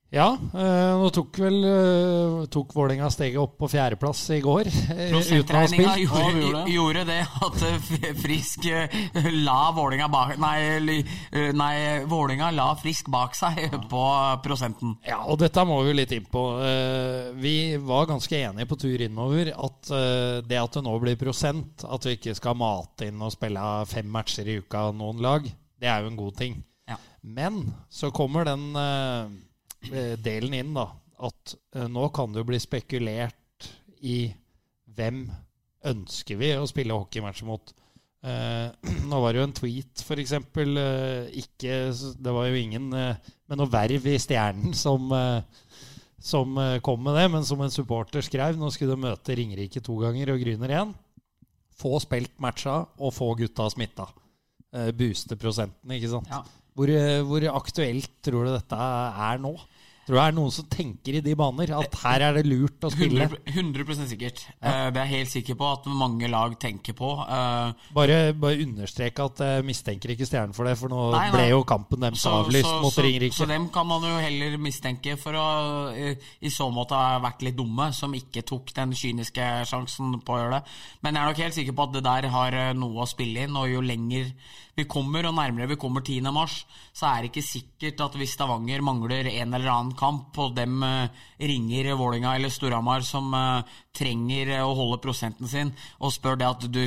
Ja, eh, nå tok vel eh, tok Vålerenga steget opp på fjerdeplass i går. eh, uten å ha Prosentregninga spilt. gjorde, gjorde det. at Frisk la Vålinga bak Nei, nei Vålinga la Frisk bak seg på prosenten. Ja, og dette må vi jo litt inn på. Vi var ganske enige på tur innover at det at det nå blir prosent, at vi ikke skal mate inn og spille fem matcher i uka noen lag, det er jo en god ting. Ja. Men så kommer den delen inn, da. At eh, nå kan det jo bli spekulert i hvem ønsker vi å spille hockeymatch mot. Eh, nå var det jo en tweet, eksempel. eh, ikke, det var jo ingen eh, med noe verv i Stjernen som, eh, som eh, kom med det, men som en supporter skrev. Nå skulle de møte Ringerike to ganger og Gryner igjen. Få spilt matcha og få gutta smitta. Eh, booste prosentene, ikke sant. Ja. Hvor, eh, hvor aktuelt tror du dette er nå? Tror du det er noen som tenker i de baner? At her er det lurt å spille? 100, 100 sikkert. Ja. Er jeg helt sikker på at mange lag tenker på. Eh, Bare, bare understreke at jeg mistenker ikke Stjernen for det, for nå Nei, nei. ble jo kampen deres Så, avlyst så, mot Ringerike. så dem kan man jo heller mistenke for å i, så måte ha vært litt dumme, som ikke tok den kyniske sjansen på å gjøre det. Men jeg er nok helt sikker på at det der har eh, noe å spille inn, og jo lenger vi kommer, og nærmere vi kommer 10. mars, så er det ikke sikkert at hvis Stavanger mangler en eller annen kamp, og dem eh, ringer Vålinga eller Storhamar som eh, trenger eh, å holde prosenten sin, og spør det at du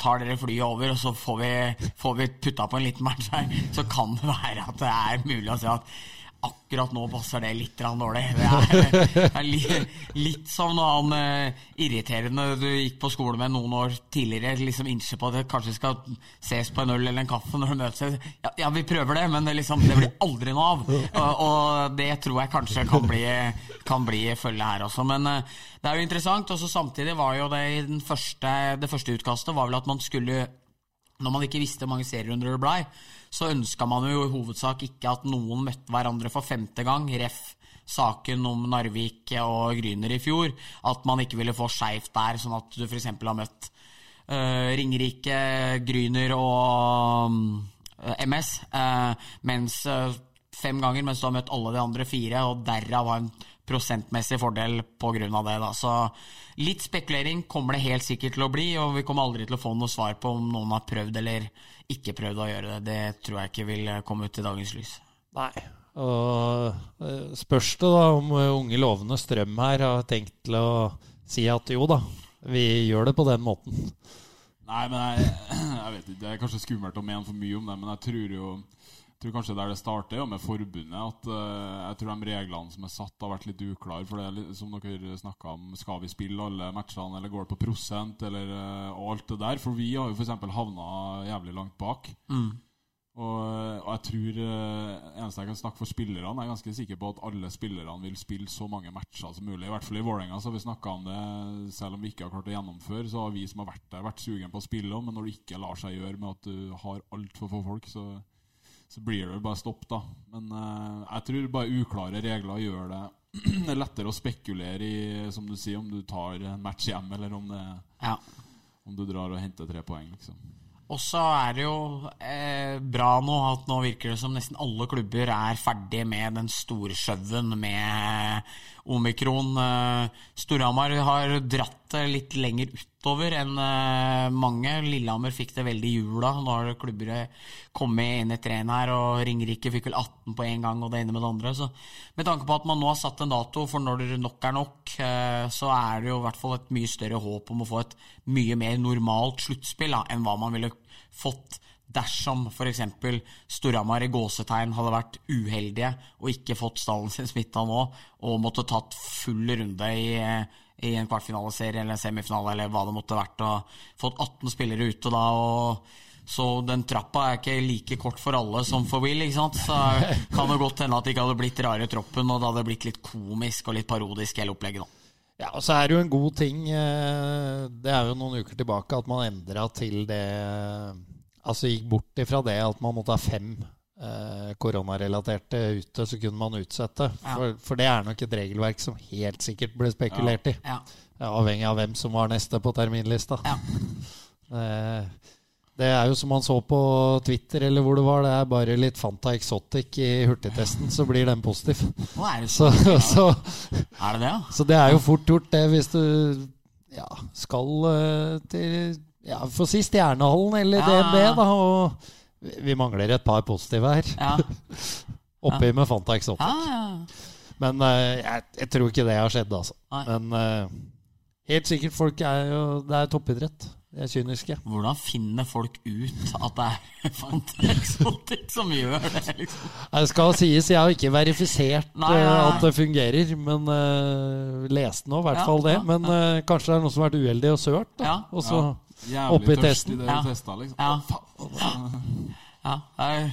tar dere flyet over, og så får vi, får vi putta på en liten match her, så kan det være at det er mulig å si at akkurat nå passer det litt dårlig. Det er, er litt, litt som når han eh, irriterende du gikk på skole med noen år tidligere, liksom innser på at det kanskje skal ses på en øl eller en kaffe når du møtes. Ja, ja, vi prøver det, men det, liksom, det blir aldri noe av. Og, og det tror jeg kanskje kan bli, kan bli følge her også. Men eh, det er jo interessant. Og samtidig var jo det i første, det første utkastet var vel at man skulle når man ikke visste hvor mange serierunder det blei, så ønska man jo i hovedsak ikke at noen møtte hverandre for femte gang. Ref. saken om Narvik og Gryner i fjor. At man ikke ville få skeivt der, sånn at du f.eks. har møtt uh, Ringerike, Gryner og eh, MS. uh, mens eh, fem ganger, mens du har møtt alle de andre fire, og derav har en prosentmessig fordel på grunn av det. Da. Så litt spekulering kommer det helt sikkert til å bli, og vi kommer aldri til å få noe svar på om noen har prøvd eller ikke prøvd å gjøre det. Det tror jeg ikke vil komme ut i dagens lys. Nei. Og eh, spørs det da om eh, unge lovende Strøm her har tenkt til å si at jo da, vi gjør det på den måten. Nei, men jeg, jeg vet ikke. Det er kanskje skummelt å mene for mye om det, men jeg tror jo tror kanskje der det starter, jo med forbundet. At uh, jeg tror de reglene som er satt, har vært litt uklare. For det er litt, som dere snakka om, skal vi spille alle matchene, eller går det på prosent, eller uh, og alt det der? For vi har jo f.eks. havna jævlig langt bak. Mm. Og, og jeg tror uh, eneste jeg kan snakke for spillerne, jeg er ganske sikker på at alle spillerne vil spille så mange matcher som mulig. I hvert fall i Vålerenga så har vi snakka om det, selv om vi ikke har klart å gjennomføre. Så har vi som har vært der, vært sugen på å spille. Men når det ikke lar seg gjøre med at du har altfor få folk, så så blir det bare stopp, da. Men uh, jeg tror bare uklare regler gjør det det er lettere å spekulere i, som du sier, om du tar en match hjem, eller om, det, Ja. om du drar og henter tre poeng, liksom. Og så er det jo eh, bra nå at nå virker det som nesten alle klubber er ferdig med den store showen med omikron. Eh, Storhamar har dratt det litt lenger ut utover enn eh, mange. Lillehammer fikk det veldig i jula. Nå har klubber kommet inn etter treen her, og Ringerike fikk vel 18 på en gang, og det ene med det andre. Så med tanke på at man nå har satt en dato for når det nok er nok, eh, så er det jo i hvert fall et mye større håp om å få et mye mer normalt sluttspill enn hva man ville fått dersom f.eks. Storhamar i gåsetegn hadde vært uheldige og ikke fått stallen sin smitta nå, og måtte tatt full runde i, i en kvartfinaleserie eller en semifinale eller hva det måtte vært, og fått 18 spillere ute da. og så den trappa er ikke like kort for alle som for Will. ikke sant? Så kan det godt hende at det ikke hadde blitt rare troppen, og det hadde blitt litt komisk og litt parodisk hele opplegget. da. Ja, og så er det jo en god ting eh, Det er jo noen uker tilbake at man endra til det Altså gikk bort ifra det at man måtte ha fem eh, koronarelaterte ute, så kunne man utsette. Ja. For, for det er nok et regelverk som helt sikkert ble spekulert i. Ja. Ja, avhengig av hvem som var neste på terminlista. Ja. Eh, det er jo som man så på Twitter, eller hvor det var. Det er bare litt Fanta Exotic i hurtigtesten, så blir den positiv. Det Så, så, er det det, ja? så det er jo fort gjort, det, hvis du ja, skal eh, til ja, Få si Stjernehallen eller. DNB, da. Og vi- mangler et par positive her. Ja, Oppi med Fanta Exotic. ja. Men eh, jeg, jeg tror ikke det har skjedd, altså. Nei. Men eh, helt sikkert, folk er jo Det er toppidrett. De er kyniske. Hvordan finner folk ut at det er Fanta Exotic som gjør det? liksom? Det skal sies, jeg har ikke verifisert Nei, eh, nei, nei. at det fungerer, men uh, leste nå i hvert Ja, fall det. ja, Men eh, kanskje det er noen som har vært uheldig og sølt, da. Ja. Og så Jævlig Oppi testen. i det Ja. testa, liksom. Ja. Ja,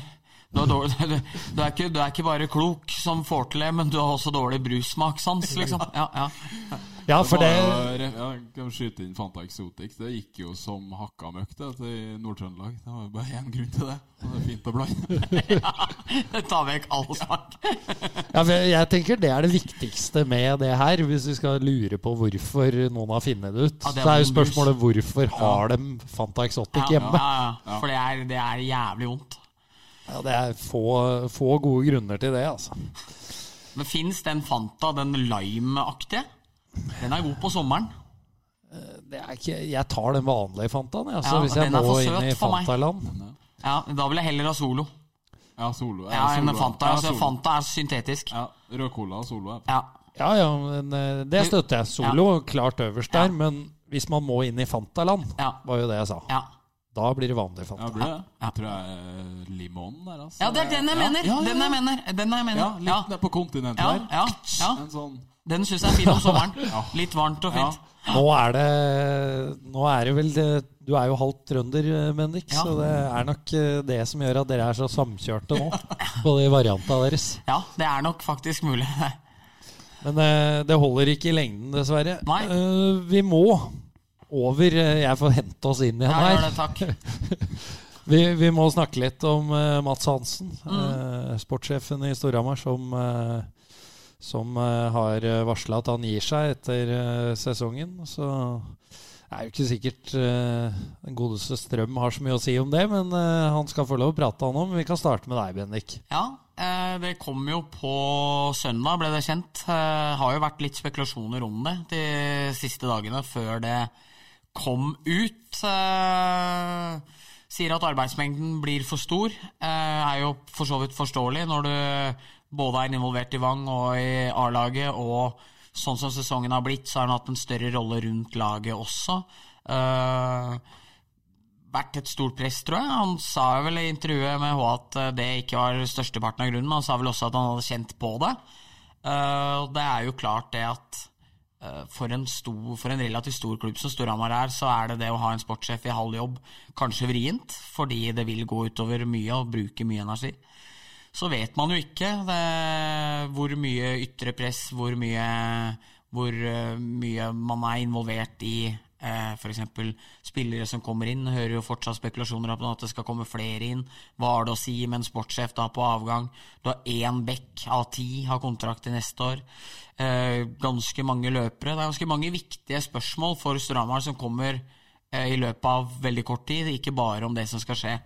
du, er dårlig, du, du, er ikke, du er ikke bare klok som får til det, men du har også dårlig brussmakssans, liksom. Ja, ja. Ja, for det var ja, jeg kan skyte inn Fanta Exotic. Det gikk jo som hakka møkk det, til Nord-Trøndelag. Det var jo bare én grunn til det. Og det er fint å blande. Det tar vekk all smak. Ja, for jeg tenker det er det viktigste med det her, hvis vi skal lure på hvorfor noen har funnet det ut. Ja, det er så er jo spørsmålet hvorfor har de Fanta Exotic Ja, hjemme? ja, ja. For det er, det er jævlig vondt. Ja, det er få, få gode grunner til det, altså. Men fins den Fanta, den lime-aktige? Den er god på sommeren. Det er ikke, jeg tar den vanlige Fantaen, jeg, altså, Ja, hvis jeg må inn i. Fantaland. Ja, Da vil jeg heller ha Solo. Ja, Solo. Ja, enn Solo. Fanta. Ja, Altså, Solo. Fanta er syntetisk. Ja, Rød Cola og Solo. Ja. Ja. Ja, ja, men eh, det støtter jeg. Solo klart øverst Ja. der, men hvis man må inn i Fantaland, Ja. var jo det jeg sa. Ja. Da blir det vanlig Ja, Fanta. blir det? Jeg tror jeg er limon der, altså. ja, det er den jeg mener! Ja, ja, ja. Den jeg mener. Den jeg mener. Ja, litt Ja, ned på kontinentet ja, der. ja, ja. En sånn Den syns jeg er fin om sommeren. Litt varmt og fint. Nå er det Nå er det vel det, Du er jo halvt trønder, eh, Bendik, Ja. så det er nok eh, det som gjør at dere er så samkjørte nå. På de variantene deres. Ja, det er nok faktisk mulig. Men eh, det holder ikke i lengden, dessverre. Nei. Vi må over Jeg får hente oss inn igjen Ja, her. det, takk. Vi, vi må snakke litt om Mats Hansen, Mm. sportssjefen i Storhamar, som, som uh, har varsla at han gir seg etter eh, sesongen. Så det er jo ikke sikkert eh, den godeste Strøm har så mye å si om det, men eh, han skal få lov å prate han om. Vi kan starte med deg, Bendik. Ja, eh, det kom jo på søndag, ble det kjent. Det har jo vært litt spekulasjoner om det de siste dagene før det kom ut. Eh, sier at arbeidsmengden blir for stor. Eh, er jo for så vidt forståelig når du både er involvert i Vang og i A-laget, og sånn som sesongen har blitt, så har han hatt en større rolle rundt laget også. Uh, vært et stort press, tror jeg. Han sa vel i intervjuet med H at eh, det ikke var størsteparten av grunnen. men Han sa vel også at han hadde kjent på det. Og det er jo klart det at uh, for en, stor, for en relativt stor klubb som Storhamar er, så er det det å ha en sportssjef i halv jobb kanskje vrient, fordi det vil gå utover mye og bruke mye energi. Så vet man jo ikke det, hvor mye ytre press, hvor mye, hvor eh, mye man er involvert i eh, f.eks. spillere som kommer inn. Hører jo fortsatt spekulasjoner om at det skal komme flere inn. Hva har det å si med en sportssjef da på avgang? Du har én bekk av ti har kontrakt til neste år. Eh, ganske mange løpere. Det er ganske mange viktige spørsmål for Storhamar som kommer eh, i løpet av veldig kort tid. Ikke bare om det som skal skje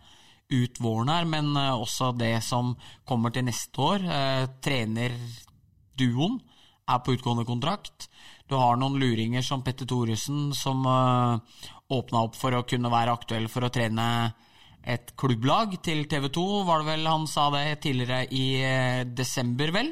ut våren her, men eh, også det som kommer til neste år. Eh, trenerduoen er på utgående kontrakt. Du har noen luringer som Petter Thoresen, som uh, åpna opp for å kunne være aktuell for å trene et klubblag til TV 2, var det vel han sa det tidligere i desember, vel.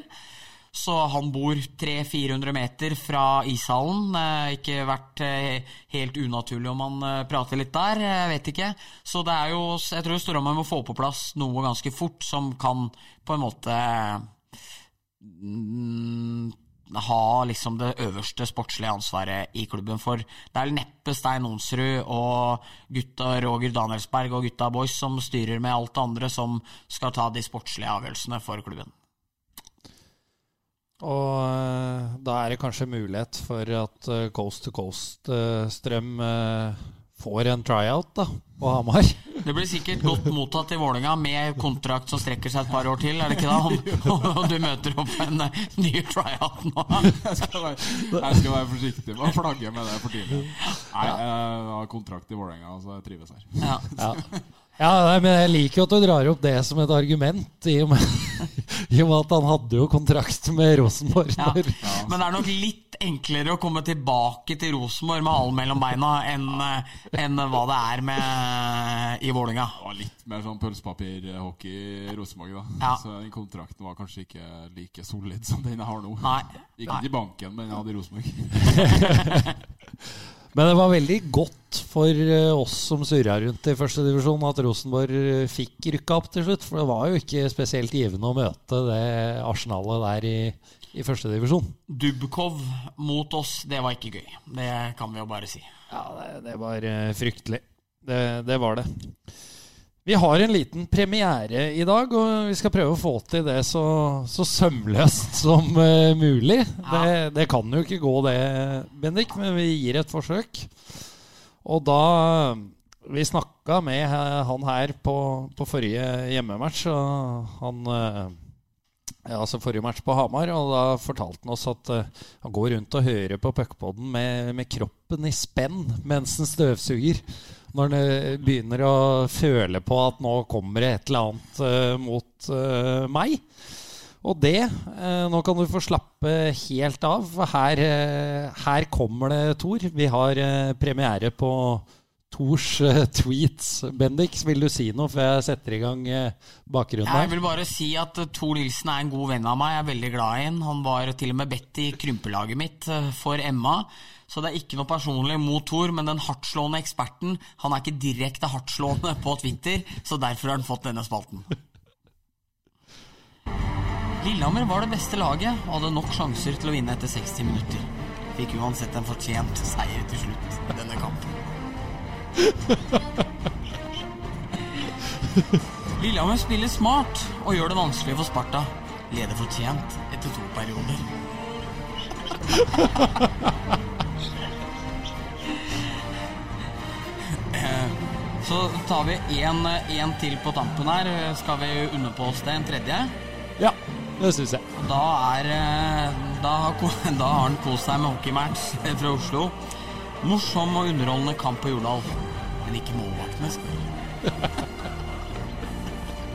Så han bor 300-400 meter fra ishallen. Eh, ikke vært eh, helt unaturlig om han eh, prater litt der, jeg vet ikke. Så det er jo Jeg tror det må få på plass noe ganske fort som kan på en måte mm, ha liksom det øverste sportslige ansvaret i klubben. For det er neppe Stein Onsrud og gutta Roger Danielsberg og gutta Boys som styrer med alt det andre som skal ta de sportslige avgjørelsene for klubben. Og uh, da er det kanskje mulighet for at uh, Coast to Coast-strøm uh, får en tryout da, på Hamar. Det blir sikkert godt mottatt i Vålinga med kontrakt som strekker seg et par år til, er det ikke da? Om, du møter opp en ny tryout nå. Jeg skal, være, jeg skal være forsiktig med å flagge med det for tidlig. Nei, jeg har kontrakt i Vålerenga, så jeg trives her. Ja. Ja. Ja, nei, men Jeg liker jo at du drar opp det som et argument, i og med, i og med at han hadde jo kontrakt med Rosenborg. Ja. Men det er nok litt enklere å komme tilbake til Rosenborg med halen mellom beina enn enn hva det er med i Vålinga. Litt mer sånn pølsepapirhockey i Rosenborg, da. Ja. Så den kontrakten var kanskje ikke like solid som den jeg har nå. Nei. Gikk Nei. ikke i banken, men jeg hadde i Rosenborg. Men det var veldig godt for eh, oss som surra rundt i første divisjon, at Rosenborg eh, fikk rykka opp til slutt. For det var jo ikke spesielt givende å møte det arsenalet der i, i første divisjon. Dubkov mot oss, det var ikke gøy. Det kan vi jo bare si. Ja, det, det var eh, fryktelig. Det, det var det. Vi har en liten premiere i dag, og vi skal prøve å få til det så, så sømløst som uh, mulig. Det, det kan jo ikke gå det, Bendik, men vi gir et forsøk. Og da Vi snakka med han her på, på forrige hjemmematch, og han uh, ja, altså forrige match på Hamar, og da fortalte han oss at uh, han går rundt og hører på puckpoden med, med kroppen i spenn mens han støvsuger. Når eh, begynner å føle på at nå kommer det et eller annet eh, mot eh, meg. Og det eh, Nå kan du få slappe helt av. Her, her kommer det, Tor. Vi har premiere på Tors tweets. Bendik, vil du si noe før jeg setter i gang bakgrunnen Jeg vil bare si at Tor Nilsen er en god venn av meg. Jeg er veldig glad i ham. Han var til og med bedt i krympelaget mitt for Emma. Så det er ikke noe personlig mot Thor, men den hardtslående eksperten Han er ikke direkte hardtslående på Twitter, så derfor har han fått denne spalten. Lillehammer var det beste laget og hadde nok sjanser til å vinne etter 60 minutter. Fikk uansett en fortjent seier til slutt i denne kampen. Lillehammer spiller smart og gjør det vanskelig for Sparta. Leder fortjent etter to perioder. Så tar vi en til på tampen her. Skal vi unne på oss det, en tredje? Ja, det syns jeg. Da er eh, Da har, da har han kost seg med hockeymatch fra Oslo. Morsom og underholdende kamp på Jordal. Men ikke målvaktene.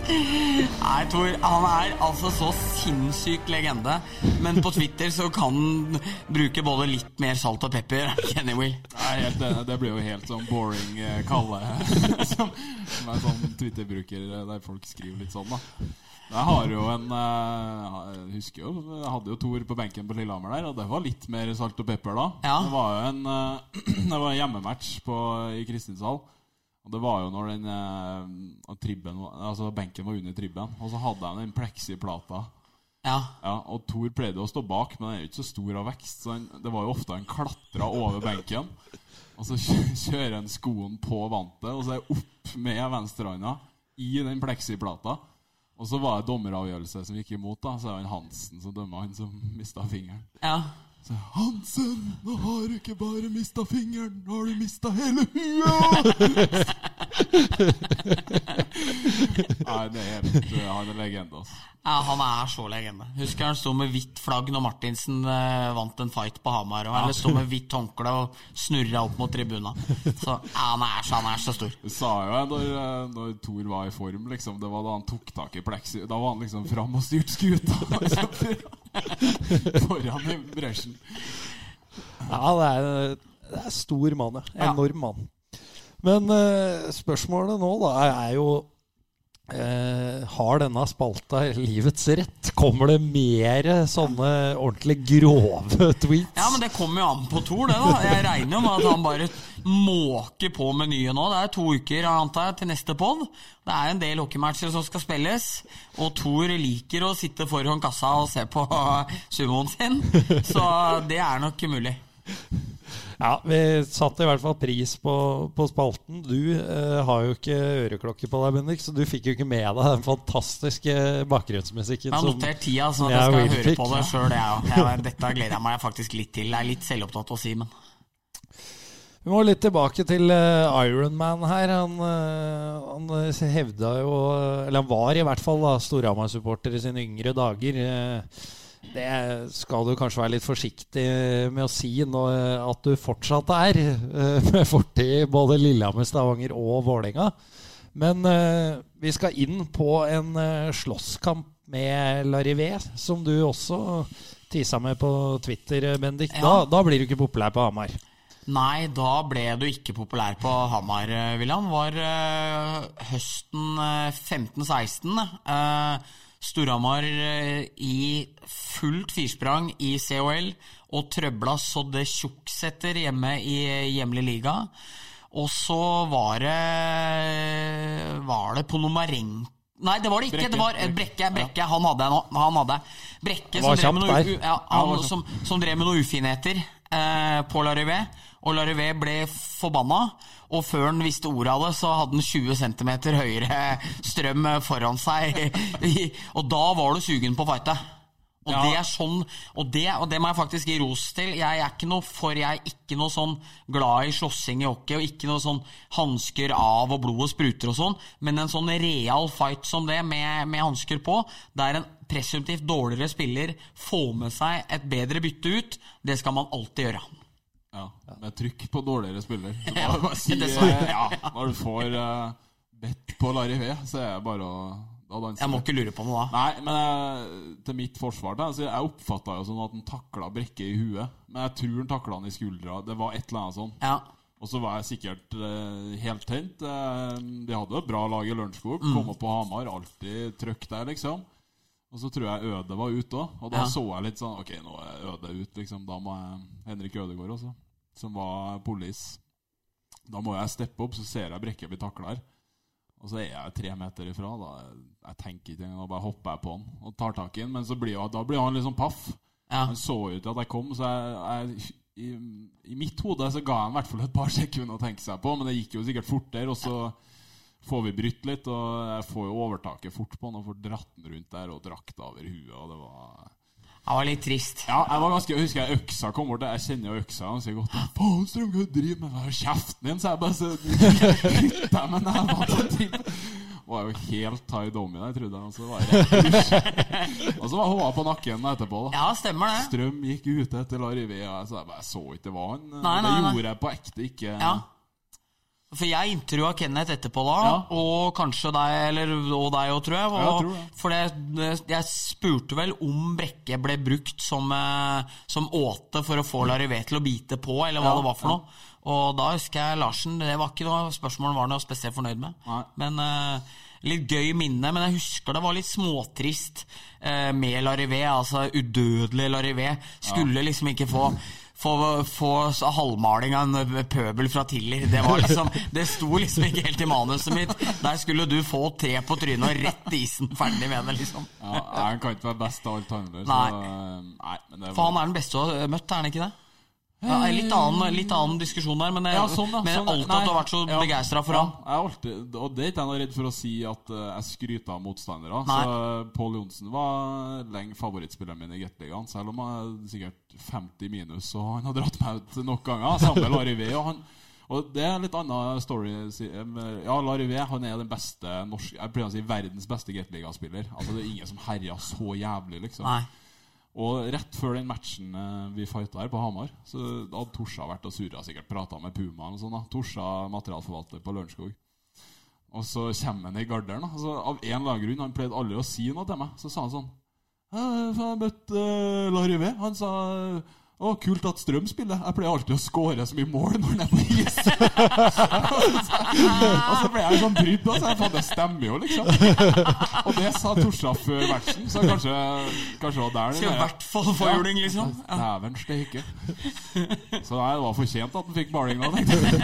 Nei, Tor, han er altså så sinnssyk legende. Men på Twitter så kan han bruke både litt mer salt og pepper. Kenny Will. Er helt enig. Det blir jo helt sånn boring eh, Kalle som, som er sånn Twitter-bruker eh, der folk skriver litt sånn, da. Jeg har jo en eh, Jeg husker jo Jeg hadde jo Tor på benken på Lillehammer der, og det var litt mer salt og pepper da. Ja. Det var jo en Det var en hjemmematch på, i Kristinshall. Og det var jo når den eh, tribben, altså benken var under tribben, og så hadde han den pleksiplata. Ja. Ja, og Thor pleide å stå bak, men han er jo ikke så stor av vekst. Så han, det var jo ofte han klatra over benken. Og så kjører han skoen på vantet, og så er jeg opp med venstrehånda i den pleksiplata. Og så var det dommeravgjørelse som gikk imot, da. Så er det han Hansen som dømmer han som mista fingeren. ja. Så Hansen, nå har du ikke bare mista fingeren, nå har du mista hele huet! Nei, det er helt Han er legende, altså. Ja, han er så legende. Husker han sto med hvitt flagg når Martinsen eh, vant en fight på Hamar. Og han sto med hvitt håndkle og snurra opp mot tribuna. Så ja, han er så, han er så stor. Det sa jo jeg når, eh, når Thor var i form, liksom. Det var da han tok tak i pleksi. Da var han liksom fram og styrte skuta. Foran i bresjen. Ja, det er, det er stor mann, ja. Ja. Enorm mann. Men eh, spørsmålet nå da er, jo eh, Har denne spalta livets rett? Kommer det mer sånne ordentlig grove tweets? Ja, men det kommer jo an på Thor, det, da. Jeg regner jo med at han bare måker på menyen nå. Det er to uker, antar jeg, til neste pod. Det er en del hockeymatcher som skal spilles, og Thor liker å sitte foran kassa og se på sumoen sin. Så det er nok mulig. Ja, vi satte i hvert fall pris på, på spalten. Du eh, har jo ikke øreklokke på deg, Bendik, så du fikk jo ikke med deg den fantastiske bakgrunnsmusikken Jeg har notert tida, så jeg, jeg skal høre på det sjøl. Ja. Dette gleder jeg meg faktisk litt til. Jeg er litt selvopptatt å si, men Vi må litt tilbake til uh, Ironman her. Han, eh, han eh, hevda jo Eller han var i hvert fall da, Storhamar-supporter i sine yngre dager. Eh, det skal du kanskje være litt forsiktig med å si nå eh, at du fortsatt er, eh, med fortid i både Lillehammer, Stavanger og Vålerenga. Men eh, vi skal inn på en slåsskamp med Larivé, som du også tisa med på Twitter, Bendik. Da, Ja. da blir du ikke populær på Hamar. Nei, da ble du ikke populær på Hamar, William. Var eh, høsten eh, 15-16. Uh, Storhamar eh, i fullt firsprang i COL og trøbla så det tjukksetter hjemme i eh, hjemlig liga. Og så var det Var det Ponomarenko Nei, det var det ikke. Brekke. Det var Brekke. Brekke. Brekke Han hadde. Han hadde Brekke som drev, noe, ja, han, som, som drev med noen ufinheter eh, på Larivé. Og Larivé ble forbanna. Og før han visste ordet av det, så hadde han 20 cm høyere strøm foran seg. og da var du sugen på å fighte. Og Ja. det er sånn og det, og det må jeg faktisk gi ros til. Jeg er ikke noe for Jeg er ikke noe sånn glad i slåssing i hockey, og ikke noe sånn hansker av og blodet spruter og sånn, men en sånn real fight som det, med, med hansker på, der en presumptivt dårligere spiller får med seg et bedre bytte ut, det skal man alltid gjøre. Ja, med trykk på dårligere spiller. Så Ja, bare si, eh, ja, når du får uh, bedt på Larry V, så er det bare å Jeg må ikke lure på noe da. Nei, men til mitt forsvar da, altså, Jeg oppfatta jo sånn at han takla Brekke i huet. Men jeg tror han takla han i skuldra. Det var et eller annet sånn. Ja. Og så var jeg sikkert eh, helt tent. Eh, de hadde et bra lag i Lørenskog. Mm. Kom opp på Hamar, alltid trøkk der, liksom. Og så tror jeg Øde var ute òg. Og da Ja. så jeg litt sånn Ok, nå er Øde ute, liksom. Da må jeg Henrik Ødegaard også, som var polis. Da må jeg steppe opp, så ser jeg Brekke bli takla her. Og så er jeg tre meter ifra. Da jeg tenker ikke engang, bare hopper jeg på han og tar tak i han. Men så blir jo, da blir han liksom paff. Ja. Han så jo ikke at jeg kom, så jeg, jeg i, I mitt hode så ga jeg ham i hvert fall et par sekunder å tenke seg på, men det gikk jo sikkert fortere. Og så får vi brytt litt, og jeg får jo overtaket fort på han og får dratt han rundt der og drakta over huet, og det var Det var litt trist. ja, jeg var ganske, jeg husker jeg øksa kom bort. Jeg kjenner jo øksa ganske godt. Faen, Strøm, hva driver med? Hold kjeften din? Så jeg bare så Kutt deg med nevene! til driver- var jo helt Ty i der, trodde jeg. Og så var jeg. Og så var HA på nakken etterpå. da Ja, stemmer det. Strøm gikk ute etter Larry V, og jeg, så jeg, bare, så ikke det var han. Nei, det nei, gjorde jeg på ekte, ikke Ja. For jeg intervjua Kenneth etterpå da, Ja. og kanskje deg, eller og deg òg, tror jeg. Og, Ja, jeg tror det. For det, jeg spurte vel om Brekke ble brukt som, eh, som åte for å få Larivé til å bite på, eller hva Ja, det var for noe. Og da husker jeg Larsen Det var ikke noe spørsmål var noe spesielt fornøyd med. Nei. Men uh, Litt gøy minne, men jeg husker det var litt småtrist eh, med Larivé. Altså udødelig Larivé. Skulle liksom ikke få få, få halvmaling av en pøbel fra Tiller. Det var liksom Det sto liksom ikke helt i manuset mitt. Der skulle du få tre på trynet og rett i isen. Ferdig med det, liksom. Ja, Han kan ikke være best av alt, andre. Nei. eh, Nei, men det For han er den beste du har møtt, er han ikke det? Ja, litt, annen, litt annen diskusjon der, men jeg, Ja, sånn, ja, men sånn, alltid at du har vært så ja, begeistra for. Jeg er alltid, og det er ikke jeg noe redd for å si at eh, jeg skryter av motstandere. Nei. Så eh, Pål Johnsen var lenge favorittspilleren min i Gateligaen, selv om jeg er sikkert 50 minus, og han har dratt meg ut nok ganger. Larry V. Og, han, og det er en litt annen story. Ja, Larry V han er den beste norske Jeg pleier å si verdens beste Gateliga-spiller. Altså, det er ingen som herjer så jævlig, liksom. Nei. Og rett før den matchen eh, vi fighta her på Hamar, så hadde Torsa vært og surra, sikkert prata med Puma og sånn. da Torsa materialforvalter på Lørenskog. Og så kommer han i garderen. Altså, av en eller annen grunn, han pleide aldri å si noe til meg. Så sa han sånn «Ja, Jeg møtte uh, Larry V. Han sa Å, kult at Strøm spiller. Jeg pleier alltid å score så mye mål når han er på is. og så ble jeg sånn brydd, og så jeg faen, det stemmer jo, liksom. Og det sa før matchen, så kanskje, kanskje det var der Skal i hvert fall få juling, liksom. Ja. Dæven steike. Så nei, det var fortjent at han fikk malinga, tenkte jeg.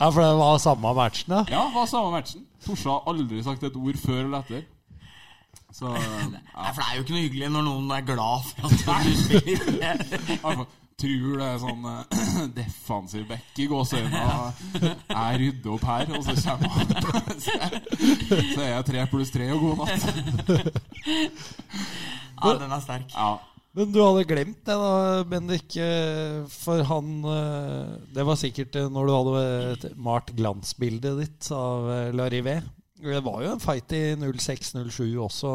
Ja, for det var samme matchen, ja. Ja, det var samme matchen. Torshov har aldri sagt et ord før eller etter. Så ja. Nei, for det er jo ikke noe hyggelig når noen er glad for at du spiller. Tror det er sånn eh, defensiv back i gåseøynene. Jeg rydder opp her, og så kommer han. Så er- så er jeg tre pluss tre og god natt. Ja, den er sterk. Ja. Men du hadde glemt det, da, Bendik. eh, For han eh, Det var sikkert eh, når du hadde eh, malt glansbildet ditt av eh, Larivé. Det var jo en fight i 06-07 også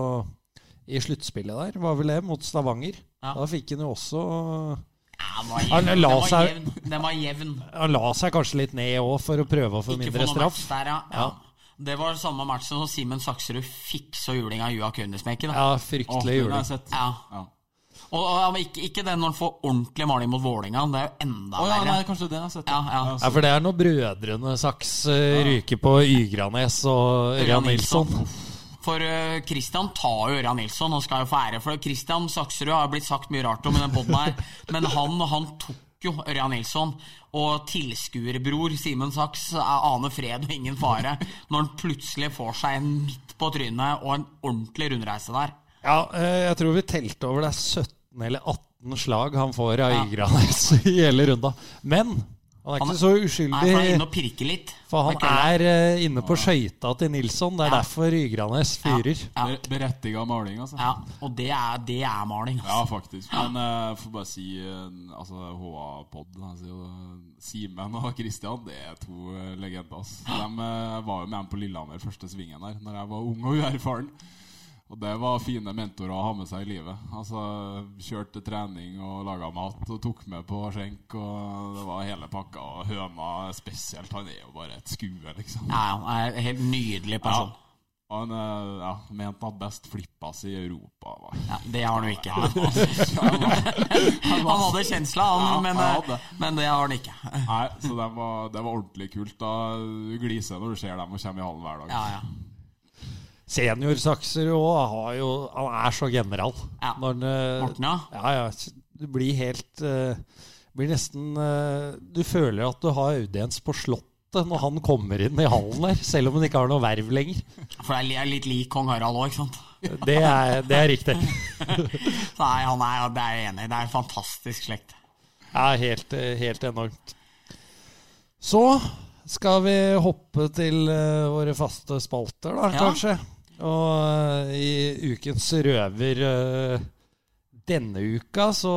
i sluttspillet der, var vel det, mot Stavanger. Ja. Da fikk han jo også Ja, den var Han jevn. la Den var seg- jevn. Den var jevn. Han la seg kanskje litt ned òg for å prøve å få Ikke mindre få noe straff. match der, ja. ja. Det var samme matchen som Simen Sakserud fiksa juling av Jua Kønismeken. Ja, Ja. Fryktelig juling. Ja. Ja. Og, og ikke, ikke den når han får ordentlig maling mot Vålinga Det er jo enda oh, ja, verre. nei, kanskje det jeg har sett. Ja, ja. Ja, for det er når brødrene Saks eh, ryker på Ygranes og Ørjan Nilsson. For Kristian tar jo Ørjan Nilsson og skal jo få ære for det. Kristian Sakserud har blitt sagt mye rart om i den poden her, men han, han tok jo Ørjan Nilsson. Og tilskuerbror Simen Saks aner fred og ingen fare når han plutselig får seg en midt på trynet og en ordentlig rundreise der. Ja, eh, jeg tror vi telte over det er 17 eller 18 slag han får av Ja. Ygranes i hele runda. Men han er Han ikke så så Nei, for han er uskyldig, inne og pirker litt. for han Det er eh, inne på skøyta til Nilsson. Det er Ja. derfor Ygranes fyrer. Ja. ja. Berettiga maling, altså. Ja, og det er, det er maling. Ja, Altså. faktisk. Men jeg jeg får bare si uh, altså, HA-pod altså, Simen og Christian, det er to uh, legender. Altså. De uh, var jo med dem på Lillehammer første svingen der Når jeg var ung og uerfaren. Og det var fine mentorer å ha med seg i livet. Altså, Kjørte trening og laga mat og tok med på skjenk. Og det var hele pakka. Og høna spesielt. Han er jo bare et skue, liksom. Ja, ja, han er en helt nydelig person. Og Han eh, ja, mente han best best si i Europa. var. Ja, det har han jo ikke. Han hadde kjensla, han, Ja, men, eh, hadde. men det har han ikke. Nei, så det var, det var ordentlig kult. Da Du gliser når du ser dem og kommer i hallen hver dag. Ja, ja. Seniorsakser òg har jo Han er så general. Ja. Når han, eh, ja. Ja. Du blir helt uh, Blir nesten uh, Du føler at du har audiens på Slottet når han kommer inn i hallen der, selv om han ikke har noe verv lenger. For jeg er litt lik kong Harald òg, ikke sant. Det er, det er riktig. Nei, han er, det er jeg enig i. Det er en fantastisk slekt. Ja, helt, helt enormt. Så skal vi hoppe til uh, våre faste spalter, da, Ja. kanskje. Og eh, i ukens røver eh, denne uka så,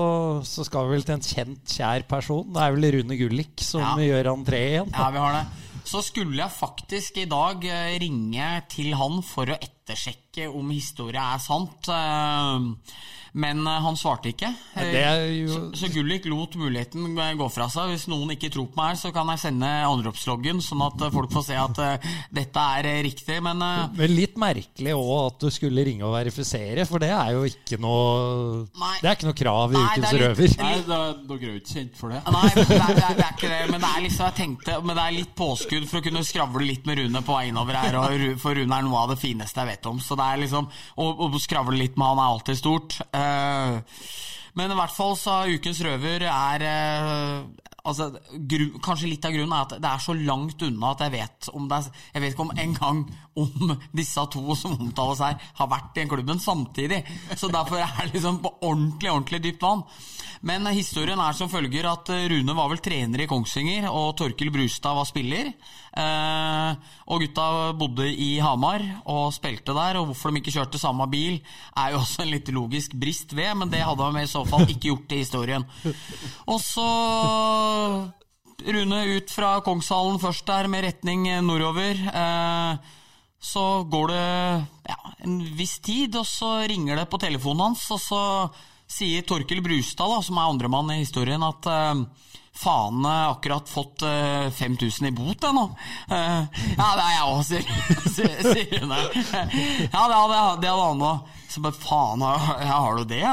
så skal vi vel til en kjent, kjær person. Det er vel Rune Gullik som Ja. gjør entré igjen. Ja, vi har det. Så skulle jeg faktisk i dag eh, ringe til han for å ettersjekke om historia er sant. Eh, Men eh, han svarte ikke. Eh, Det er jo Så, så Gullik lot muligheten gå fra seg. Hvis noen ikke tror på meg her, så kan jeg sende anropsloggen, sånn at eh, folk får se at uh, dette er eh, riktig. Men uh... men litt merkelig òg at du skulle ringe og verifisere, for det er jo ikke noe Nei. Det er ikke noe krav i Nei, Ukens er litt- røver. Nei, dere er jo ikke kjent for det. Nei, det er, det, er, det er ikke det. Men det er liksom, jeg tenkte Men det er litt påskudd for å kunne skravle litt med Rune på vei innover her. Og for Rune er noe av det fineste jeg vet om. Så det er liksom Å skravle litt med han er alltid stort. Eh, men i hvert fall så Ukens røver er eh, Altså, gru, kanskje litt av grunnen er at det er så langt unna at jeg vet om det er, Jeg vet ikke om en gang om disse to som omtales her, har vært i den klubben samtidig. Så derfor er det liksom på ordentlig, ordentlig dypt vann. Men historien er som følger at eh, Rune var vel trener i Kongsvinger, og Torkil Brustad var spiller. Eh, og gutta bodde i Hamar og spilte der, og hvorfor de ikke kjørte samme bil, er jo også en litt logisk brist ved, men det hadde de i så fall ikke gjort i historien. Og så Rune ut fra Kongshallen først der, med retning nordover. Eh, så går det ja, en viss tid, og så ringer det på telefonen hans, og så sier Torkel Brustad, da, som er andremann i historien, at eh, faen jeg har akkurat fått eh, 5000 i bot, jeg nå. Eh, ja, det er jeg òg, sier, hun der. Ja, det hadde, det hadde han òg. Så bare faen, har, har du det?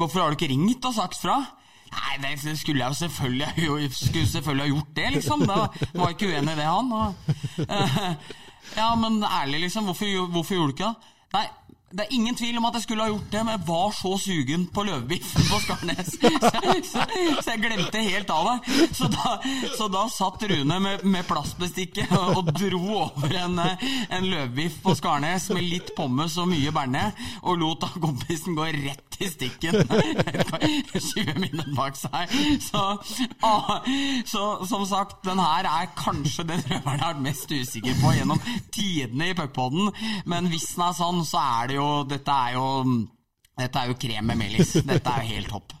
Hvorfor har du ikke ringt og sagt fra? Nei, det skulle jeg jo selvfølgelig, skulle selvfølgelig ha gjort det, liksom. Da var jeg ikke uenig i det, han. Eh, ja, men ærlig, liksom. Hvorfor, hvorfor gjorde du ikke det? Nei, det er ingen tvil om at jeg skulle ha gjort det, men jeg var så sugen på løvebiffen på Skarnes. Så, så, så, jeg glemte helt av det. Så da, så da satt Rune med, med plastbestikket og, dro over en, en løvebiff på Skarnes med litt pommes og mye bearnés, og lot da kompisen gå rett i stikken 20 minutter bak seg. Så, ah, så, som sagt, den her er kanskje den røveren jeg har vært mest usikker på gjennom tidene i puckpoden, men hvis den er sånn, så er det jo Dette er jo dette er jo krem med melis. Dette er jo helt topp.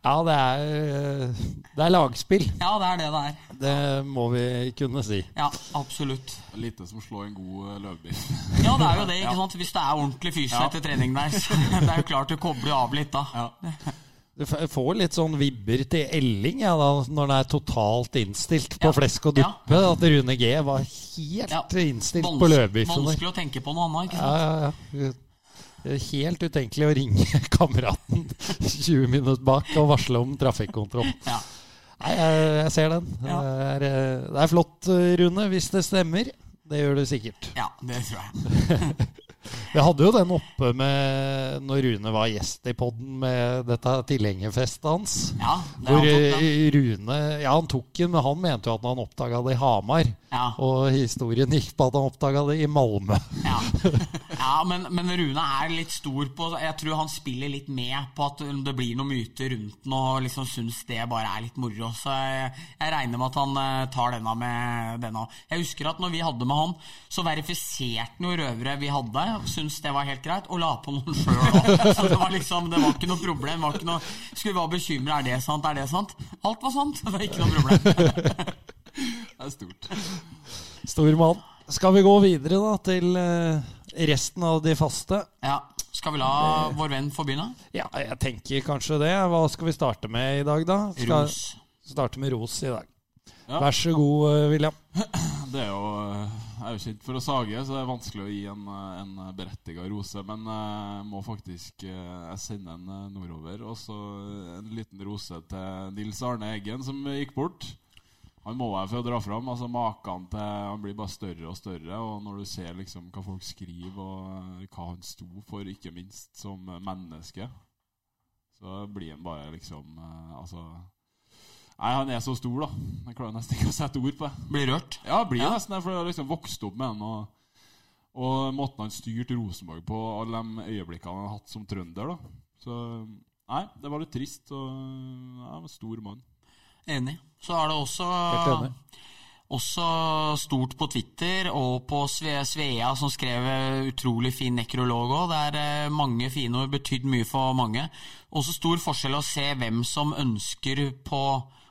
Ja, det er, det er lagspill. Ja, det er det det er. Det må vi kunne si. Ja, absolutt. Lite som slår en god eh, løvbiff. ja, det er jo det. ikke sant? Hvis det er ordentlig fysisk ja. etter trening der, så det er jo klart du kobler av litt da. Ja. Du får litt sånn vibber til Elling ja, da, når den er totalt innstilt på ja. flesk og duppe. Ja. At Rune G var helt ja. innstilt på løvbiffen. Vanskelig å tenke på noe annet. ikke sant? Ja, Ja, ja, Helt utenkelig å ringe kameraten 20 minutter bak og varsle om trafikkontroll. Ja. Nei, jeg, jeg, ser den. Det er, det, er, flott, Rune, hvis det stemmer. Det gjør det sikkert. Ja, det tror jeg. Vi hadde jo den oppe med når Rune var gjest i poden med dette tilhengerfestet hans. Ja, det hvor den Rune Ja, han tok den, men han mente jo at han oppdaga det i Hamar. Ja. Og historien gikk på at han oppdaga det i Malmö. Ja, ja men, men, Rune er litt stor på Jeg tror han spiller litt med på at det blir noen myter rundt den, og liksom syns det bare er litt moro. Så jeg, jeg regner med at han eh, tar denne med denne. Jeg husker at når vi hadde med han, så verifiserte han jo røvere vi hadde syntes det var helt greit, og la på noen sjøl òg. Så det var liksom, det var ikke noe problem. Var ikke noe, skulle være bekymra. Er det sant? Er det sant? Alt var sant. Det var ikke noe problem. Det er stort. Stor mann. Skal vi gå videre da til eh, resten av de faste? Ja. Skal vi la vår venn få begynne? Ja, jeg tenker kanskje det. Hva skal vi starte med i dag, da? Skal ros. Starte med ros i dag. Ja. Vær så god, eh, William. Det er jo eh, jeg er jo kjent for å sage, så det er vanskelig å gi en, en berettiga rose. Men jeg må faktisk jeg sende en nordover. Og så en liten rose til Nils Arne Eggen, som gikk bort. Han må jeg få dra fram. altså Maken til Han blir bare større og større. Og når du ser liksom hva folk skriver, og hva han sto for, ikke minst som menneske, så blir han bare liksom Altså Nei, han er så stor, da. Jeg klarer nesten ikke å sette ord på det. Blir rørt? Ja, blir ja. nesten det. For jeg har liksom vokst opp med han. Og, og måten han styrte Rosenborg på, alle de øyeblikkene han har hatt som trønder. da. Så nei, det var litt trist. Og ja, en stor mann. Enig. Så er det også også stort på Twitter og på Svea, som skrev utrolig fin nekrolog òg. Det er eh, mange fine ord, betydd mye for mange. Også stor forskjell å se hvem som ønsker på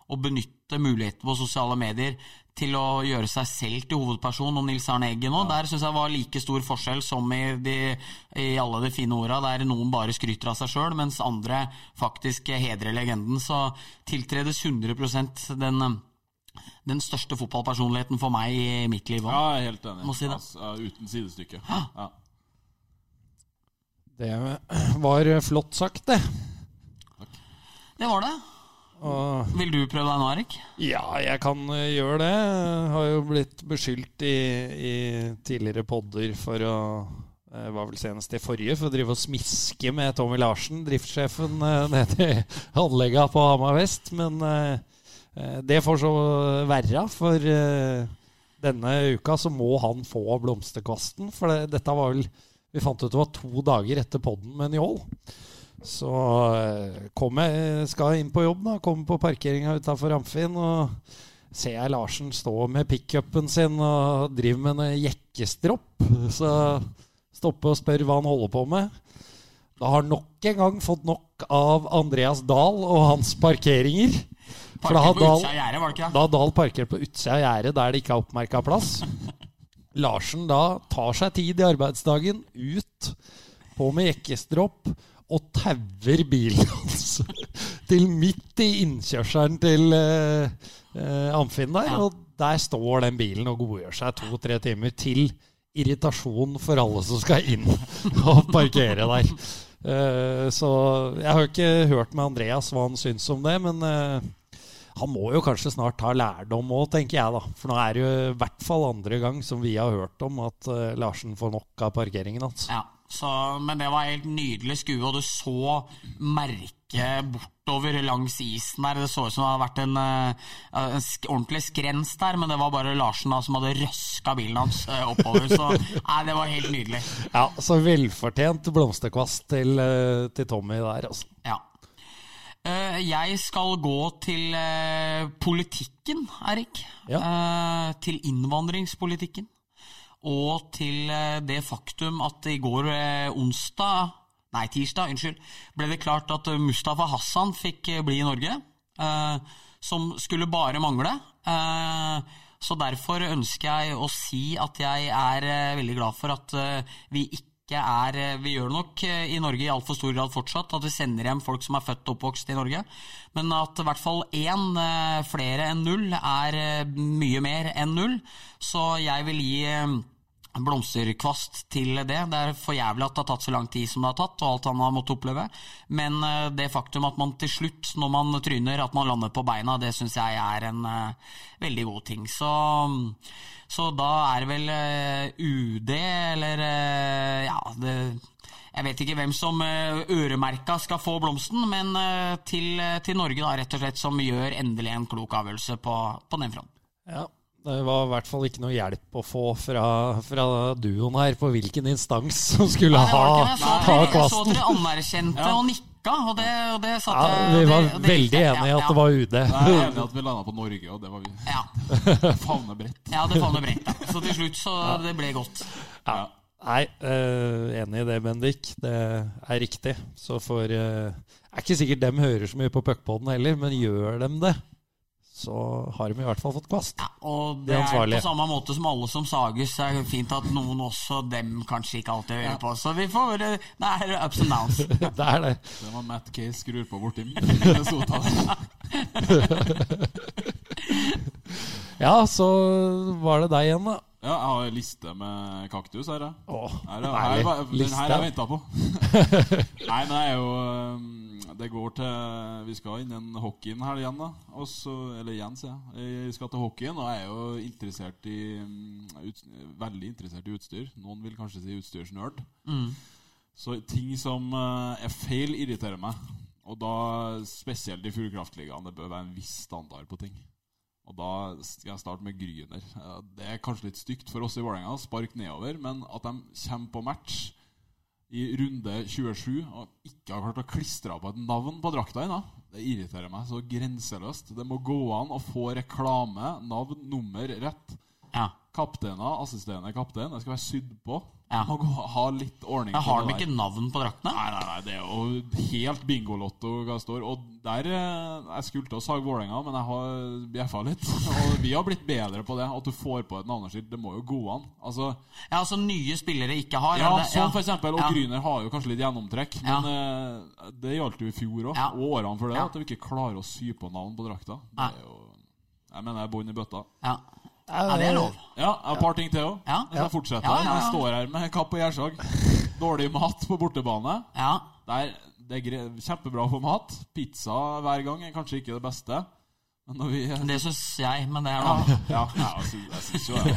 å benytte muligheten på sosiale medier til å gjøre seg selv til hovedperson, og Nils Arne Eggen òg. Der syns jeg var like stor forskjell som i, de, i alle de fine orda, der noen bare skryter av seg sjøl, mens andre faktisk hedrer legenden. Så tiltredes 100% den, den største fotballpersonligheten for meg i mitt liv òg. Ja, jeg er helt enig. Si altså, uten sidestykke. Ja. Det var flott sagt, det. Takk. Det var det. Og, Vil du prøve deg nå, Erik? Ja, jeg kan uh, gjøre det. Jeg har jo blitt beskyldt i, i tidligere podder for å det var vel senest i forrige for å drive og smiske med Tommy Larsen, driftssjefen uh, nede i anlegga på Hamar vest. Men det får så være, for denne uka så må han få blomsterkvasten. For det, dette var vel Vi fant ut det var to dager etter podden med Njål. Så eh, kom jeg, skal inn på jobb, da. Kommer på parkeringa utafor Amfin. Og ser jeg Larsen stå med pickupen sin og driver med en jekkestropp. Så stopper og spør hva han holder på med. Da har han nok en gang fått nok av Andreas Dahl og hans parkeringer. For da Dahl, da Dahl parkert på utsida av gjerdet der det ikke er oppmerka plass. Larsen da tar seg tid i arbeidsdagen, ut på med jekkestropp og tauer bilen hans til midt i innkjørselen til uh, uh, Amfinn der. Og der står den bilen og godgjør seg to-tre timer til irritasjon for alle som skal inn og parkere der. Eh, så jeg har jo ikke hørt med Andreas hva han syns om det, men eh, han må jo kanskje snart ta lærdom òg, tenker jeg, da. For nå er det jo i hvert fall andre gang som vi har hørt om at eh, Larsen får nok av parkeringen hans. Ja, så, men det var helt nydelig skue, og du så merket bortover langs isen der. Det så ut som det hadde vært en, eh, en sk ordentlig skrens der, men det var bare Larsen da som hadde røska bilen hans eh, oppover. Så nei, det var helt nydelig. Ja, så velfortjent blomsterkvast til, eh, til Tommy der, altså. Ja. Jeg skal gå til politikken, Erik. Ja. Til innvandringspolitikken. Og til eh, det faktum at i går eh, onsdag Nei, tirsdag, unnskyld. Ble det klart at eh, Mustafa Hassan fikk bli i Norge. som skulle bare mangle. Så derfor ønsker jeg å si at jeg er veldig glad for at vi ikke er eh, Vi gjør det nok eh, i Norge i altfor stor grad fortsatt, at vi sender hjem folk som er født og oppvokst i Norge. Men at i hvert fall én eh, flere enn null er mye mer enn null. Så jeg vil gi blomsterkvast til det. Det er for jævlig at det har tatt så lang tid som det har tatt, og alt han har måttet oppleve. Men eh, det faktum at man til slutt, når man tryner, at man lander på beina, det syns jeg er en eh, veldig god ting. Så, så da er det vel eh, UD, eller ja det, Jeg vet ikke hvem som øremerka skal få blomsten, men til, til Norge, da, rett og slett, som gjør endelig en klok avgjørelse på, på den fronten. Ja, det var i hvert fall ikke noe hjelp å få fra, fra duoen her på hvilken instans som skulle Nei, ha, ha kvasten. Jeg så dere anerkjente og nikka, og det, og det satte Ja, vi var det- det- veldig ja, enige i ja, at det var UD. Jeg er enig at vi landa på Norge, og det var vi. Ja, Favner bredt. ja det favner bredt. ja. Så til slutt så det ble godt. Ja. Nei, eh, enig i det, Bendik. Det er riktig. Så for eh, Det er ikke sikkert dem hører så mye på puckpoden heller, men gjør dem det, så har de i hvert fall fått kvast. Ja, og Det det er på samme måte som alle som sages, så er det fint at noen også dem kanskje ikke alltid hører på. Så vi får Det er ups and downs. Det er det. Det var Matt Case skrur på borti Minnesota. Ja, så var det deg igjen, da. Ja, jeg har en liste med kaktus her, jeg. Åh, Her, er- herlig. her, den her har jeg venta på. Nei, men det er jo um, Det går til Vi skal innen hockeyen her igjen, da. Også, eller igjen, sier jeg. Vi skal til hockeyen, og jeg er jo interessert i um, ut, Veldig interessert i utstyr. Noen vil kanskje si utstyrsnerd. Så ting som uh, er feil, irriterer meg. Og da spesielt i Fuglekraftligaen. Det bør være en viss standard på ting. Og da skal jeg starte med Gryner. Det er kanskje litt stygt for oss i Vålerenga, spark nedover, men at de kommer på match i runde 27 og ikke har klart å klistre på et navn på drakta ennå, det irriterer meg så grenseløst. Det må gå an å få reklame, navn, nummer rett. Ja. Kapteiner, assisterende kaptein, det skal være sydd på. Ja. Må gå, ha litt ordning jeg har det de ikke navn på draktene? Nei, nei, nei, det er jo helt bingolotto hva det står. Og der eh, Jeg skulle til å sage Vålerenga, men jeg har bjeffa litt. Og vi har blitt bedre på det. At du får på et navneskilt. Det må jo gå an. Altså, Ja, altså nye spillere ikke har? ja, det- Som for eksempel. Og Ja. Gryner har jo kanskje litt gjennomtrekk, Ja. men eh, det gjaldt jo i fjor òg. Ja. Og årene før det. Ja. At vi ikke klarer å sy på navn på drakta. Det er jo Jeg mener jeg er bånn i bøtta. Ja. Ja, det er lov. Ja, jeg har et par ting til òg. Ja. Jeg skal fortsette. Ja, ja, ja. Jeg står her med kapp og gjærsag. Dårlig mat på bortebane. Ja. Der, det er kjempebra for mat. Pizza hver gang er kanskje ikke det beste. Men når vi Det syns jeg, men det er noe ja, ja, jeg syns- jeg syns jo det.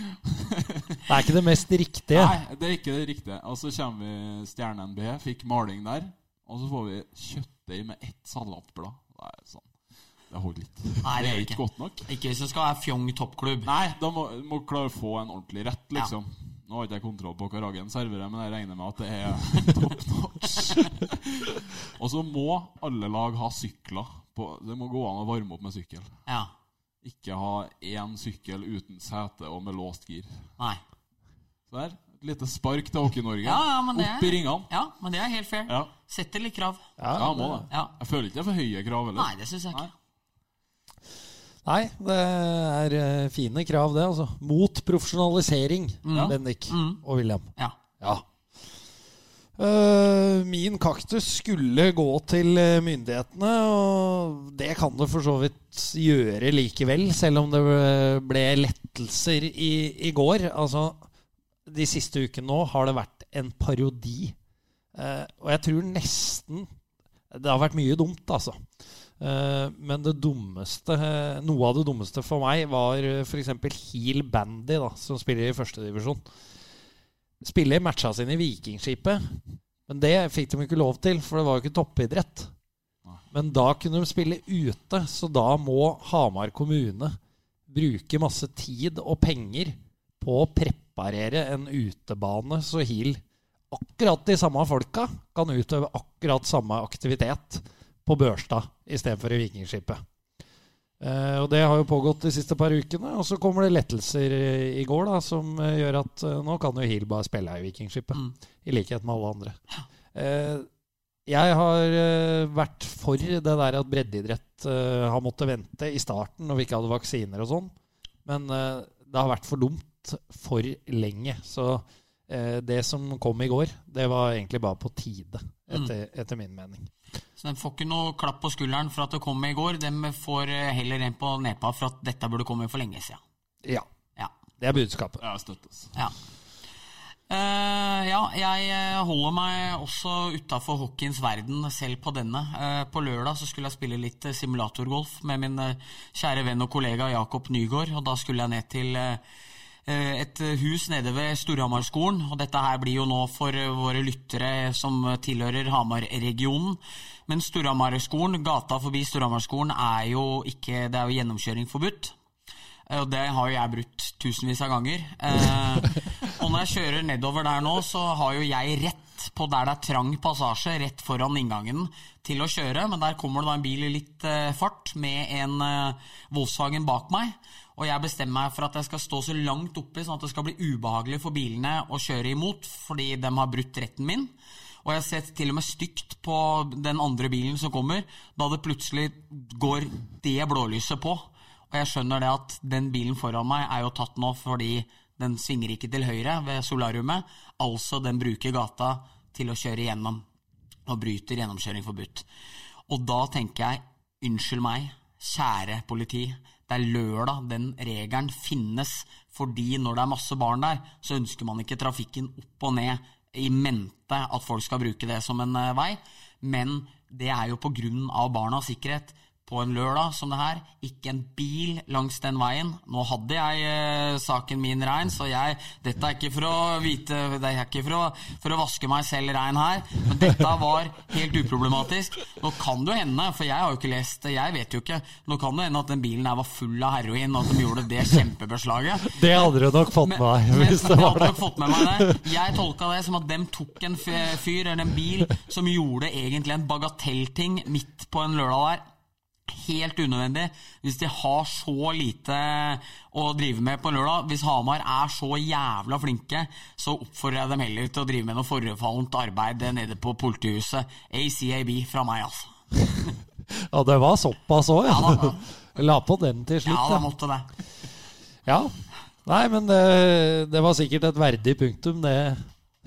Det er ikke det mest riktige. Nei, det er ikke det riktige. Og så kommer vi Stjerne NB, fikk maling der. Og så får vi kjøttdeig med ett salatblad. Det er sånn Det holder litt. Nei, det det er ikke. ikke godt nok. Ikke hvis det skal være fjong toppklubb. Nei, da må må klare å få en ordentlig rett, liksom. Nå har ikke jeg kontroll på hva Ragen serverer, men jeg regner med at det er top notch. og så må alle lag ha sykler. På, det må gå an å varme opp med sykkel. Ja. Ikke ha én sykkel uten sete og med låst gir. Nei. Så der, et lite spark til Hockey-Norge. Ja, ja, men det Opp i ringene. Ja, men det er helt fair. Ja. Setter litt krav. ja, må det. Ja. Jeg føler ikke det er for høye krav heller. Nei, det syns jeg ikke. Nei. Nei, det er eh, fine krav, det, altså. Mot profesjonalisering, Bendik og William. Ja. Ja. Eh, min kaktus skulle gå til eh, myndighetene, og det kan det for så vidt gjøre likevel, selv om det ble lettelser i, i går. Altså, de siste ukene nå har det vært en parodi og jeg tror nesten Det har vært mye dumt, altså. Eh, men det dummeste, eh, noe av det dummeste for meg var f.eks. Heel Bandy, da, som spiller i førstedivisjon. Spiller matcha sine i Vikingskipet, men det fikk de ikke lov til, for det var jo ikke toppidrett. Men da kunne de spille ute, så da må Hamar kommune bruke masse tid og penger på å preparere en utebane så Heal akkurat de samme folka kan utøve akkurat samme aktivitet på Børstad istedenfor i Vikingskipet. Uh, og Det har jo pågått de siste par ukene. Og så kommer det lettelser i, går da, som uh, gjør at uh, nå kan jo Hill bare spille i Vikingskipet. Mm. I likhet med alle andre. jeg har vært for det der at breddeidrett har måttet vente i starten når vi ikke hadde vaksiner og sånn. Men det har vært for dumt for lenge. Så Eh, det som kom i går, det var egentlig bare på tide, etter, mm. etter, min mening. Så de får ikke noe klapp på skulderen for at det kom i går. De får eh, heller en på nepa for at dette burde komme for lenge siden. Ja. ja. Det er budskapet. Ja, støttes. Ja. Uh, ja, jeg holder meg også utafor hockeyens verden, selv på denne. Uh, på lørdag så skulle jeg spille litt simulatorgolf med min uh, kjære venn og kollega Jakob Nygaard. Og da skulle jeg ned til Eh, et hus nede ved Storhamarskolen. Og dette her blir jo nå for eh, våre lyttere som tilhører Hamar-regionen. Men Storhamarskolen, gata forbi Storhamarskolen, er jo ikke Det er jo gjennomkjøring forbudt. Eh, og det har jo jeg brutt tusenvis av ganger. og når jeg kjører nedover der nå, så har jo jeg rett på der det er trang passasje, rett foran inngangen til å kjøre. Men der kommer det da en bil i litt fart med en Volkswagen bak meg. Og jeg bestemmer meg for at jeg skal stå så langt oppe, sånn at det skal bli ubehagelig for bilene å kjøre imot, fordi de har brutt retten min. Og jeg ser til og med stygt på den andre bilen som kommer, da det plutselig går det blålyset på. Og jeg skjønner det at den bilen foran meg er jo tatt nå fordi den svinger ikke til høyre ved solariumet. Altså den bruker gata til å kjøre gjennom og bryter gjennomkjøring forbudt. Og da tenker jeg, unnskyld meg, kjære politi, det er lørdag den regelen finnes, fordi når det er masse barn der, så ønsker man ikke trafikken opp og ned i mente at folk skal bruke det som en eh, vei. Men det er jo pga. barnas sikkerhet på en lørdag som det her. Ikke en bil langs den veien. Nå hadde jeg eh, saken min rein, så jeg Dette er ikke for å vite Det er ikke for å, for å vaske meg selv rein her, men dette var helt uproblematisk. Nå kan det jo hende, for jeg har jo ikke lest det, jeg vet jo ikke Nå kan det hende at den bilen her var full av heroin, og at de gjorde det kjempebeslaget. Det hadde du nok fått med deg. hvis det var det. Fått med meg det. Jeg tolka det som at dem tok en fyr eller en bil som gjorde egentlig en bagatellting midt på en lørdag der helt unødvendig hvis de har så lite å drive med på lørdag. Hvis Hamar er så jævla flinke, så oppfordrer jeg dem heller til å drive med noe forfallent arbeid nede på politihuset. ACAB fra meg, altså. ja, det var såpass òg, ja. ja La på den til slutt. Ja, da måtte det. Ja. Nei, men det, det var sikkert et verdig punktum, det.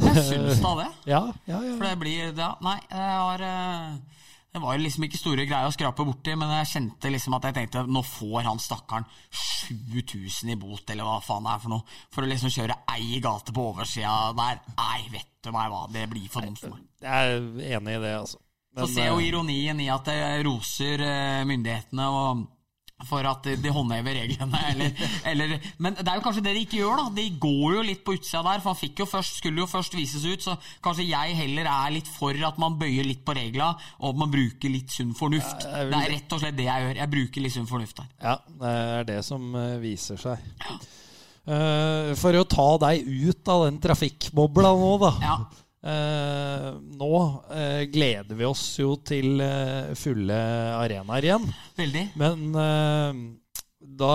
Jeg syns da det. ja, ja, ja. For det blir ja, Nei, jeg har uh det var liksom ikke store greier å skrape borti, men jeg kjente liksom at jeg tenkte nå får han stakkaren 7000 i bot, eller hva faen det er for noe, for å liksom kjøre ei gate på oversida der. Nei, vet du meg hva, det blir for dumt for meg. Jeg er enig i det, altså. Men, Så ser jo eh, ironien i at jeg roser eh, myndighetene og for at de håndhever reglene. Eller, eller, men det er jo kanskje det de ikke gjør. da De går jo litt på utsida der. For han fikk jo først, skulle jo først vises ut, så kanskje jeg heller er litt for at man bøyer litt på regla, og at man bruker litt sunn fornuft. Ja, vil... Det er rett og slett det jeg gjør. Jeg bruker litt sunn fornuft der. Ja, det er det som eh, viser seg. Ja. Uh, for å ta deg ut av den trafikkbobla nå, da. Ja. Eh, nå eh, gleder vi oss jo til eh, fulle arenaer igjen. Veldig. Men eh, da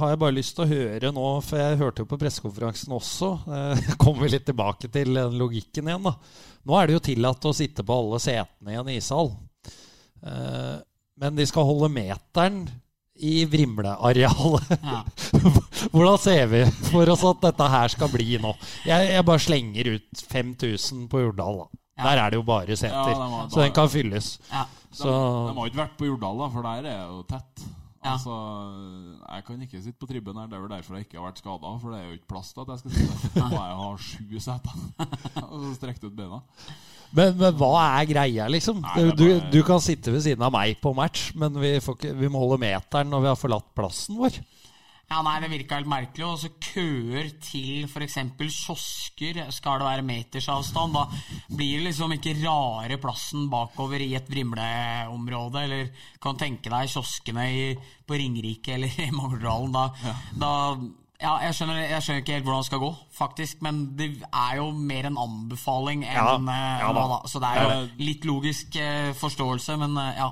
har jeg bare lyst til å høre nå, for jeg hørte jo på pressekonferansen også eh, Kommer vi litt tilbake til den logikken igjen, da. Nå er det jo tillatt å sitte på alle setene i en ishall. Eh, men de skal holde meteren i Vrimlearealet. Ja. Hvordan ser vi for oss at dette her skal bli nå? Jeg, jeg bare slenger ut 5000 på Jordal. da. Ja. Der er det jo bare seter, ja, så den kan fylles. Ja. Så... De, de, har ikke vært på Jordal, da, for der er jo tett. Altså, Jeg kan ikke sitte på tribben her. Det er vel derfor jeg ikke har vært skada. For det er jo ikke plass til at jeg skal sitte der. Må jeg ha sju seter og så strekke ut beina. Men, men hva er greia, liksom? Nei, er du, bare- du kan sitte ved siden av meg på match, men vi, får ikke, vi må holde meteren når vi har forlatt plassen vår. Ja, nei, Det virka helt merkelig. Og så køer til f.eks. kiosker skal det være metersavstand. Da blir det liksom ikke rare plassen bakover i et vrimleområde. Eller kan tenke deg kioskene i, på Ringerike eller i Mangerdalen. Da, da ja, jeg skjønner, jeg skjønner ikke helt hvordan det skal gå, faktisk. Men det er jo mer en anbefaling enn Ja, eh, ja da. da. Så det er jo litt logisk eh, forståelse, men eh, ja.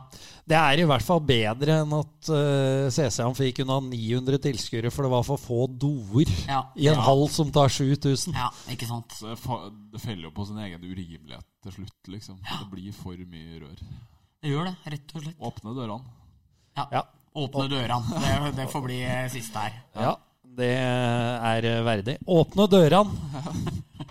Det er i hvert fall bedre enn at uh, CC Amfi fikk unna 900 tilskuere, for det var for få doer Ja. i en hall som tar 7000. Ja, ikke sant. Så det, feller jo på sin egen urimelighet til slutt, liksom. Det blir for mye rør. Det gjør det, rett og slett. Åpne dørene. Ja. Ja. Åpne dørene. Det, det får bli siste her. Ja, det er verdig. Åpne dørene!